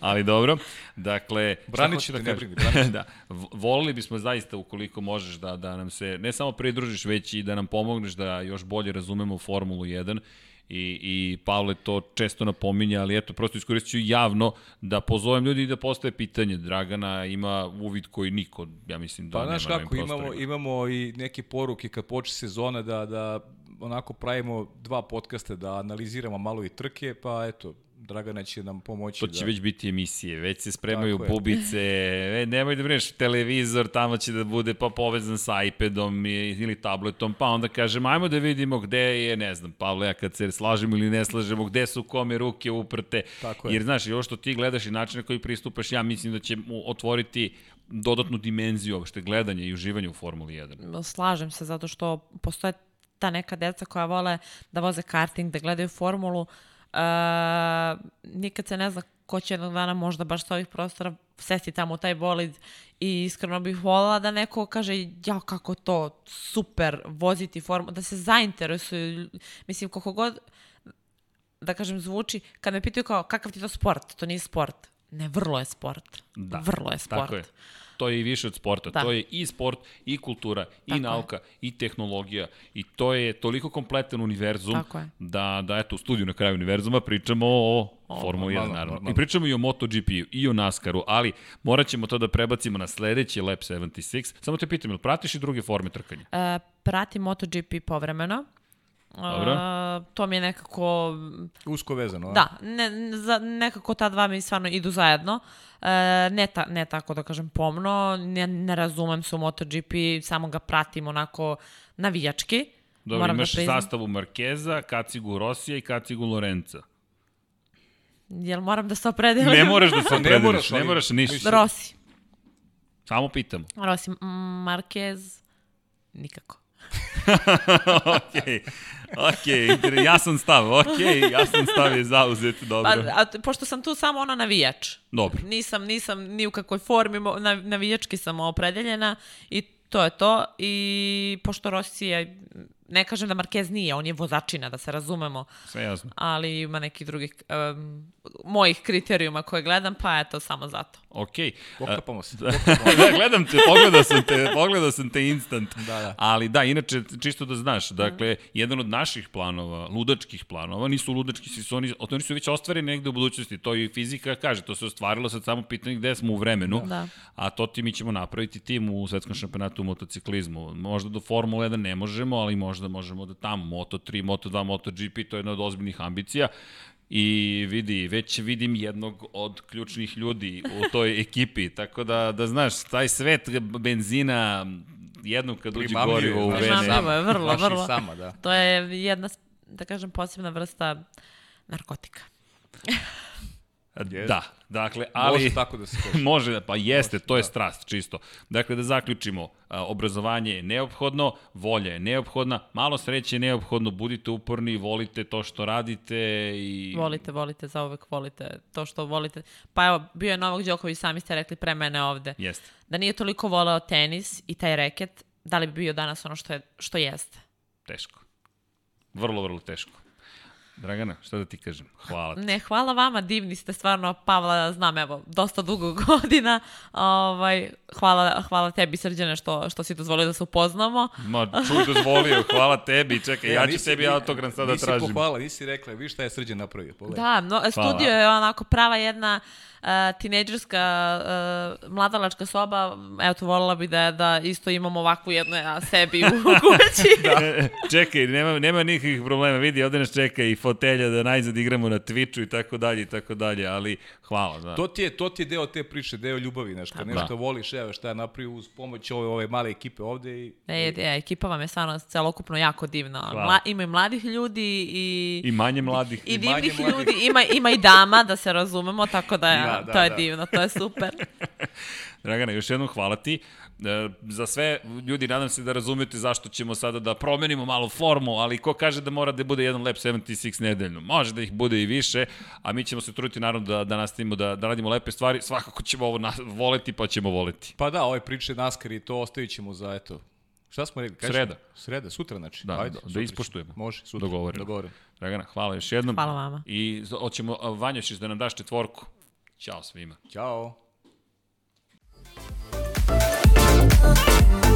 Ali dobro, dakle... Branit će da ne brini, da, volili bismo zaista ukoliko možeš da, da nam se ne samo pridružiš, već i da nam pomogneš da još bolje razumemo Formulu 1 i, i Pavle to često napominja, ali eto, prosto iskoristit ću javno da pozovem ljudi i da postoje pitanje. Dragana ima uvid koji niko, ja mislim, da pa, nema kako, imamo, imamo i neke poruke kad počne sezona da, da onako pravimo dva podcaste da analiziramo malo i trke, pa eto, Dragana će nam pomoći. To će da... već biti emisije, već se spremaju Tako bubice, e, nemoj da brineš, televizor tamo će da bude pa povezan sa iPadom ili tabletom, pa onda kažem, ajmo da vidimo gde je, ne znam, Pavle, ja kad se slažemo ili ne slažemo, gde su kome ruke uprte, Tako je. jer znaš, i ovo što ti gledaš i način na koji pristupaš, ja mislim da će mu otvoriti dodatnu dimenziju uopšte gledanja i uživanja u Formuli 1. Slažem se, zato što postoje ta neka deca koja vole da voze karting, da gledaju formulu, uh, nikad se ne zna ko će jednog dana možda baš sa ovih prostora sesti tamo u taj bolid i iskreno bih volila da neko kaže ja kako to super voziti formu, da se zainteresuju, mislim koliko god da kažem zvuči, kad me pitaju kao kakav ti to sport, to nije sport. Ne, vrlo je sport. Da, vrlo je sport. Tako je to je i više od sporta. Da. To je i sport, i kultura, i Tako nauka, je. i tehnologija. I to je toliko kompletan univerzum da, da eto, u studiju na kraju univerzuma pričamo o o, Formula 1, naravno. I pričamo i o MotoGP-u, i o NASCAR-u, ali morat ćemo to da prebacimo na sledeći Lab 76. Samo te pitam, ili pratiš i druge forme trkanja? E, pratim MotoGP povremeno. Dobro. Uh, to mi je nekako... Usko vezano, a? Da, ne, za, nekako ta dva mi stvarno idu zajedno. Uh, ne, ta, ne tako da kažem pomno, ne, ne razumem se u MotoGP, samo ga pratim onako navijački. Dobro, Moram da imaš da sastavu Markeza, Kacigu Rosija i Kacigu Lorenza. Jel moram da se opredelim? Ne moraš da se opredeliš, ne moraš, ne moraš ništa. Rosi. Samo pitam. Rosi, Marquez, nikako. ok, ok, jasan stav, ok, jasan stav je zauzet, dobro. Pa, a, pošto sam tu samo ona navijač. Dobro. Nisam, nisam ni u kakvoj formi, navijački sam opredeljena i to je to. I pošto Rossi je ne kažem da Marquez nije, on je vozačina, da se razumemo. Sve jasno. Ali ima nekih drugih um, mojih kriterijuma koje gledam, pa eto, samo zato. Ok. Pokapamo se. da, gledam te, pogledao sam te, pogledao sam te instant. Da, da. Ali da, inače, čisto da znaš, dakle, jedan od naših planova, ludačkih planova, nisu ludački, su oni, oni su već ostvareni negde u budućnosti, to i fizika kaže, to se ostvarilo, sad samo pitanje gde smo u vremenu, da. a to ti mi ćemo napraviti tim u svetskom šampionatu u motociklizmu. Možda do Formule 1 ne možemo, ali možda možemo da tamo, Moto3, Moto2, MotoGP, to je jedna od ozbiljnih ambicija. I vidi, već vidim jednog od ključnih ljudi u toj ekipi, tako da, da znaš, taj svet benzina, jednom kad uđe gorivo u vene. Primamljivo je, vrlo, vrlo. Sama, da. To je jedna, da kažem, posebna vrsta narkotika. Da, dakle, ali... Može tako da se kaže. može, pa jeste, može, to je da. strast, čisto. Dakle, da zaključimo, obrazovanje je neophodno, volja je neophodna, malo sreće je neophodno, budite uporni, volite to što radite i... Volite, volite, zauvek volite to što volite. Pa evo, bio je Novak Đoković, sami ste rekli pre mene ovde. Jeste. Da nije toliko voleo tenis i taj reket, da li bi bio danas ono što, je, što jeste? Teško. Vrlo, vrlo teško. Dragana, šta da ti kažem? Hvala ti. Ne, hvala vama, divni ste stvarno, Pavla znam, evo, dosta dugo godina. Ovaj, hvala, hvala tebi, Srđane, što, što si dozvolio da se upoznamo. Ma, čuj, dozvolio, hvala tebi, čekaj, E, ja ću nisi- sebi autogram sada Nisi tražim. pohvala, nisi rekla, vi šta je Srđan napravio, pogledaj. Da, no, studio je onako prava jedna uh, tinejdžerska uh, mladalačka soba. Evo, to voljela bi da, da isto imamo ovakvu jednu ja, sebi u kući. da. Čekaj, nema, nema nikakvih problema, vidi, ovde nas čeka i fotelja da najzad igramo na Twitchu i tako dalje i tako dalje, ali hvala, da. To ti, je, to ti je deo te priče, deo ljubavi, znaš, kad nešto voliš, evo šta je napravio uz pomoć ove, ove male ekipe ovde i... E, e, ekipa vam je stvarno celokupno jako divna. Hvala. Mla, ima i mladih ljudi i... I manje mladih. I I manje divnih mladih. ljudi, ima, ima i dama, da se razumemo, tako da, je, Da, da, to je da. divno, to je super. Dragana, još jednom hvala ti. E, za sve, ljudi, nadam se da razumete zašto ćemo sada da promenimo malo formu, ali ko kaže da mora da bude jedan Lab 76 nedeljno? Može da ih bude i više, a mi ćemo se truditi naravno da, da nastavimo da, da radimo lepe stvari. Svakako ćemo ovo na, voleti, pa ćemo voleti. Pa da, ove priče naskar i to ostavit ćemo za, eto, šta smo rekli? Kažeš? Sreda. Sreda, sutra znači. Da, Ajde, da, da sutra ispoštujemo. ćemo. Može, sutra. Dogovoreno. Dogovoreno. Dragana, hvala još jednom. Hvala vama. I hoćemo, a, Vanja, ćeš da nam daš četvorku. Ćao svima. Ćao. Música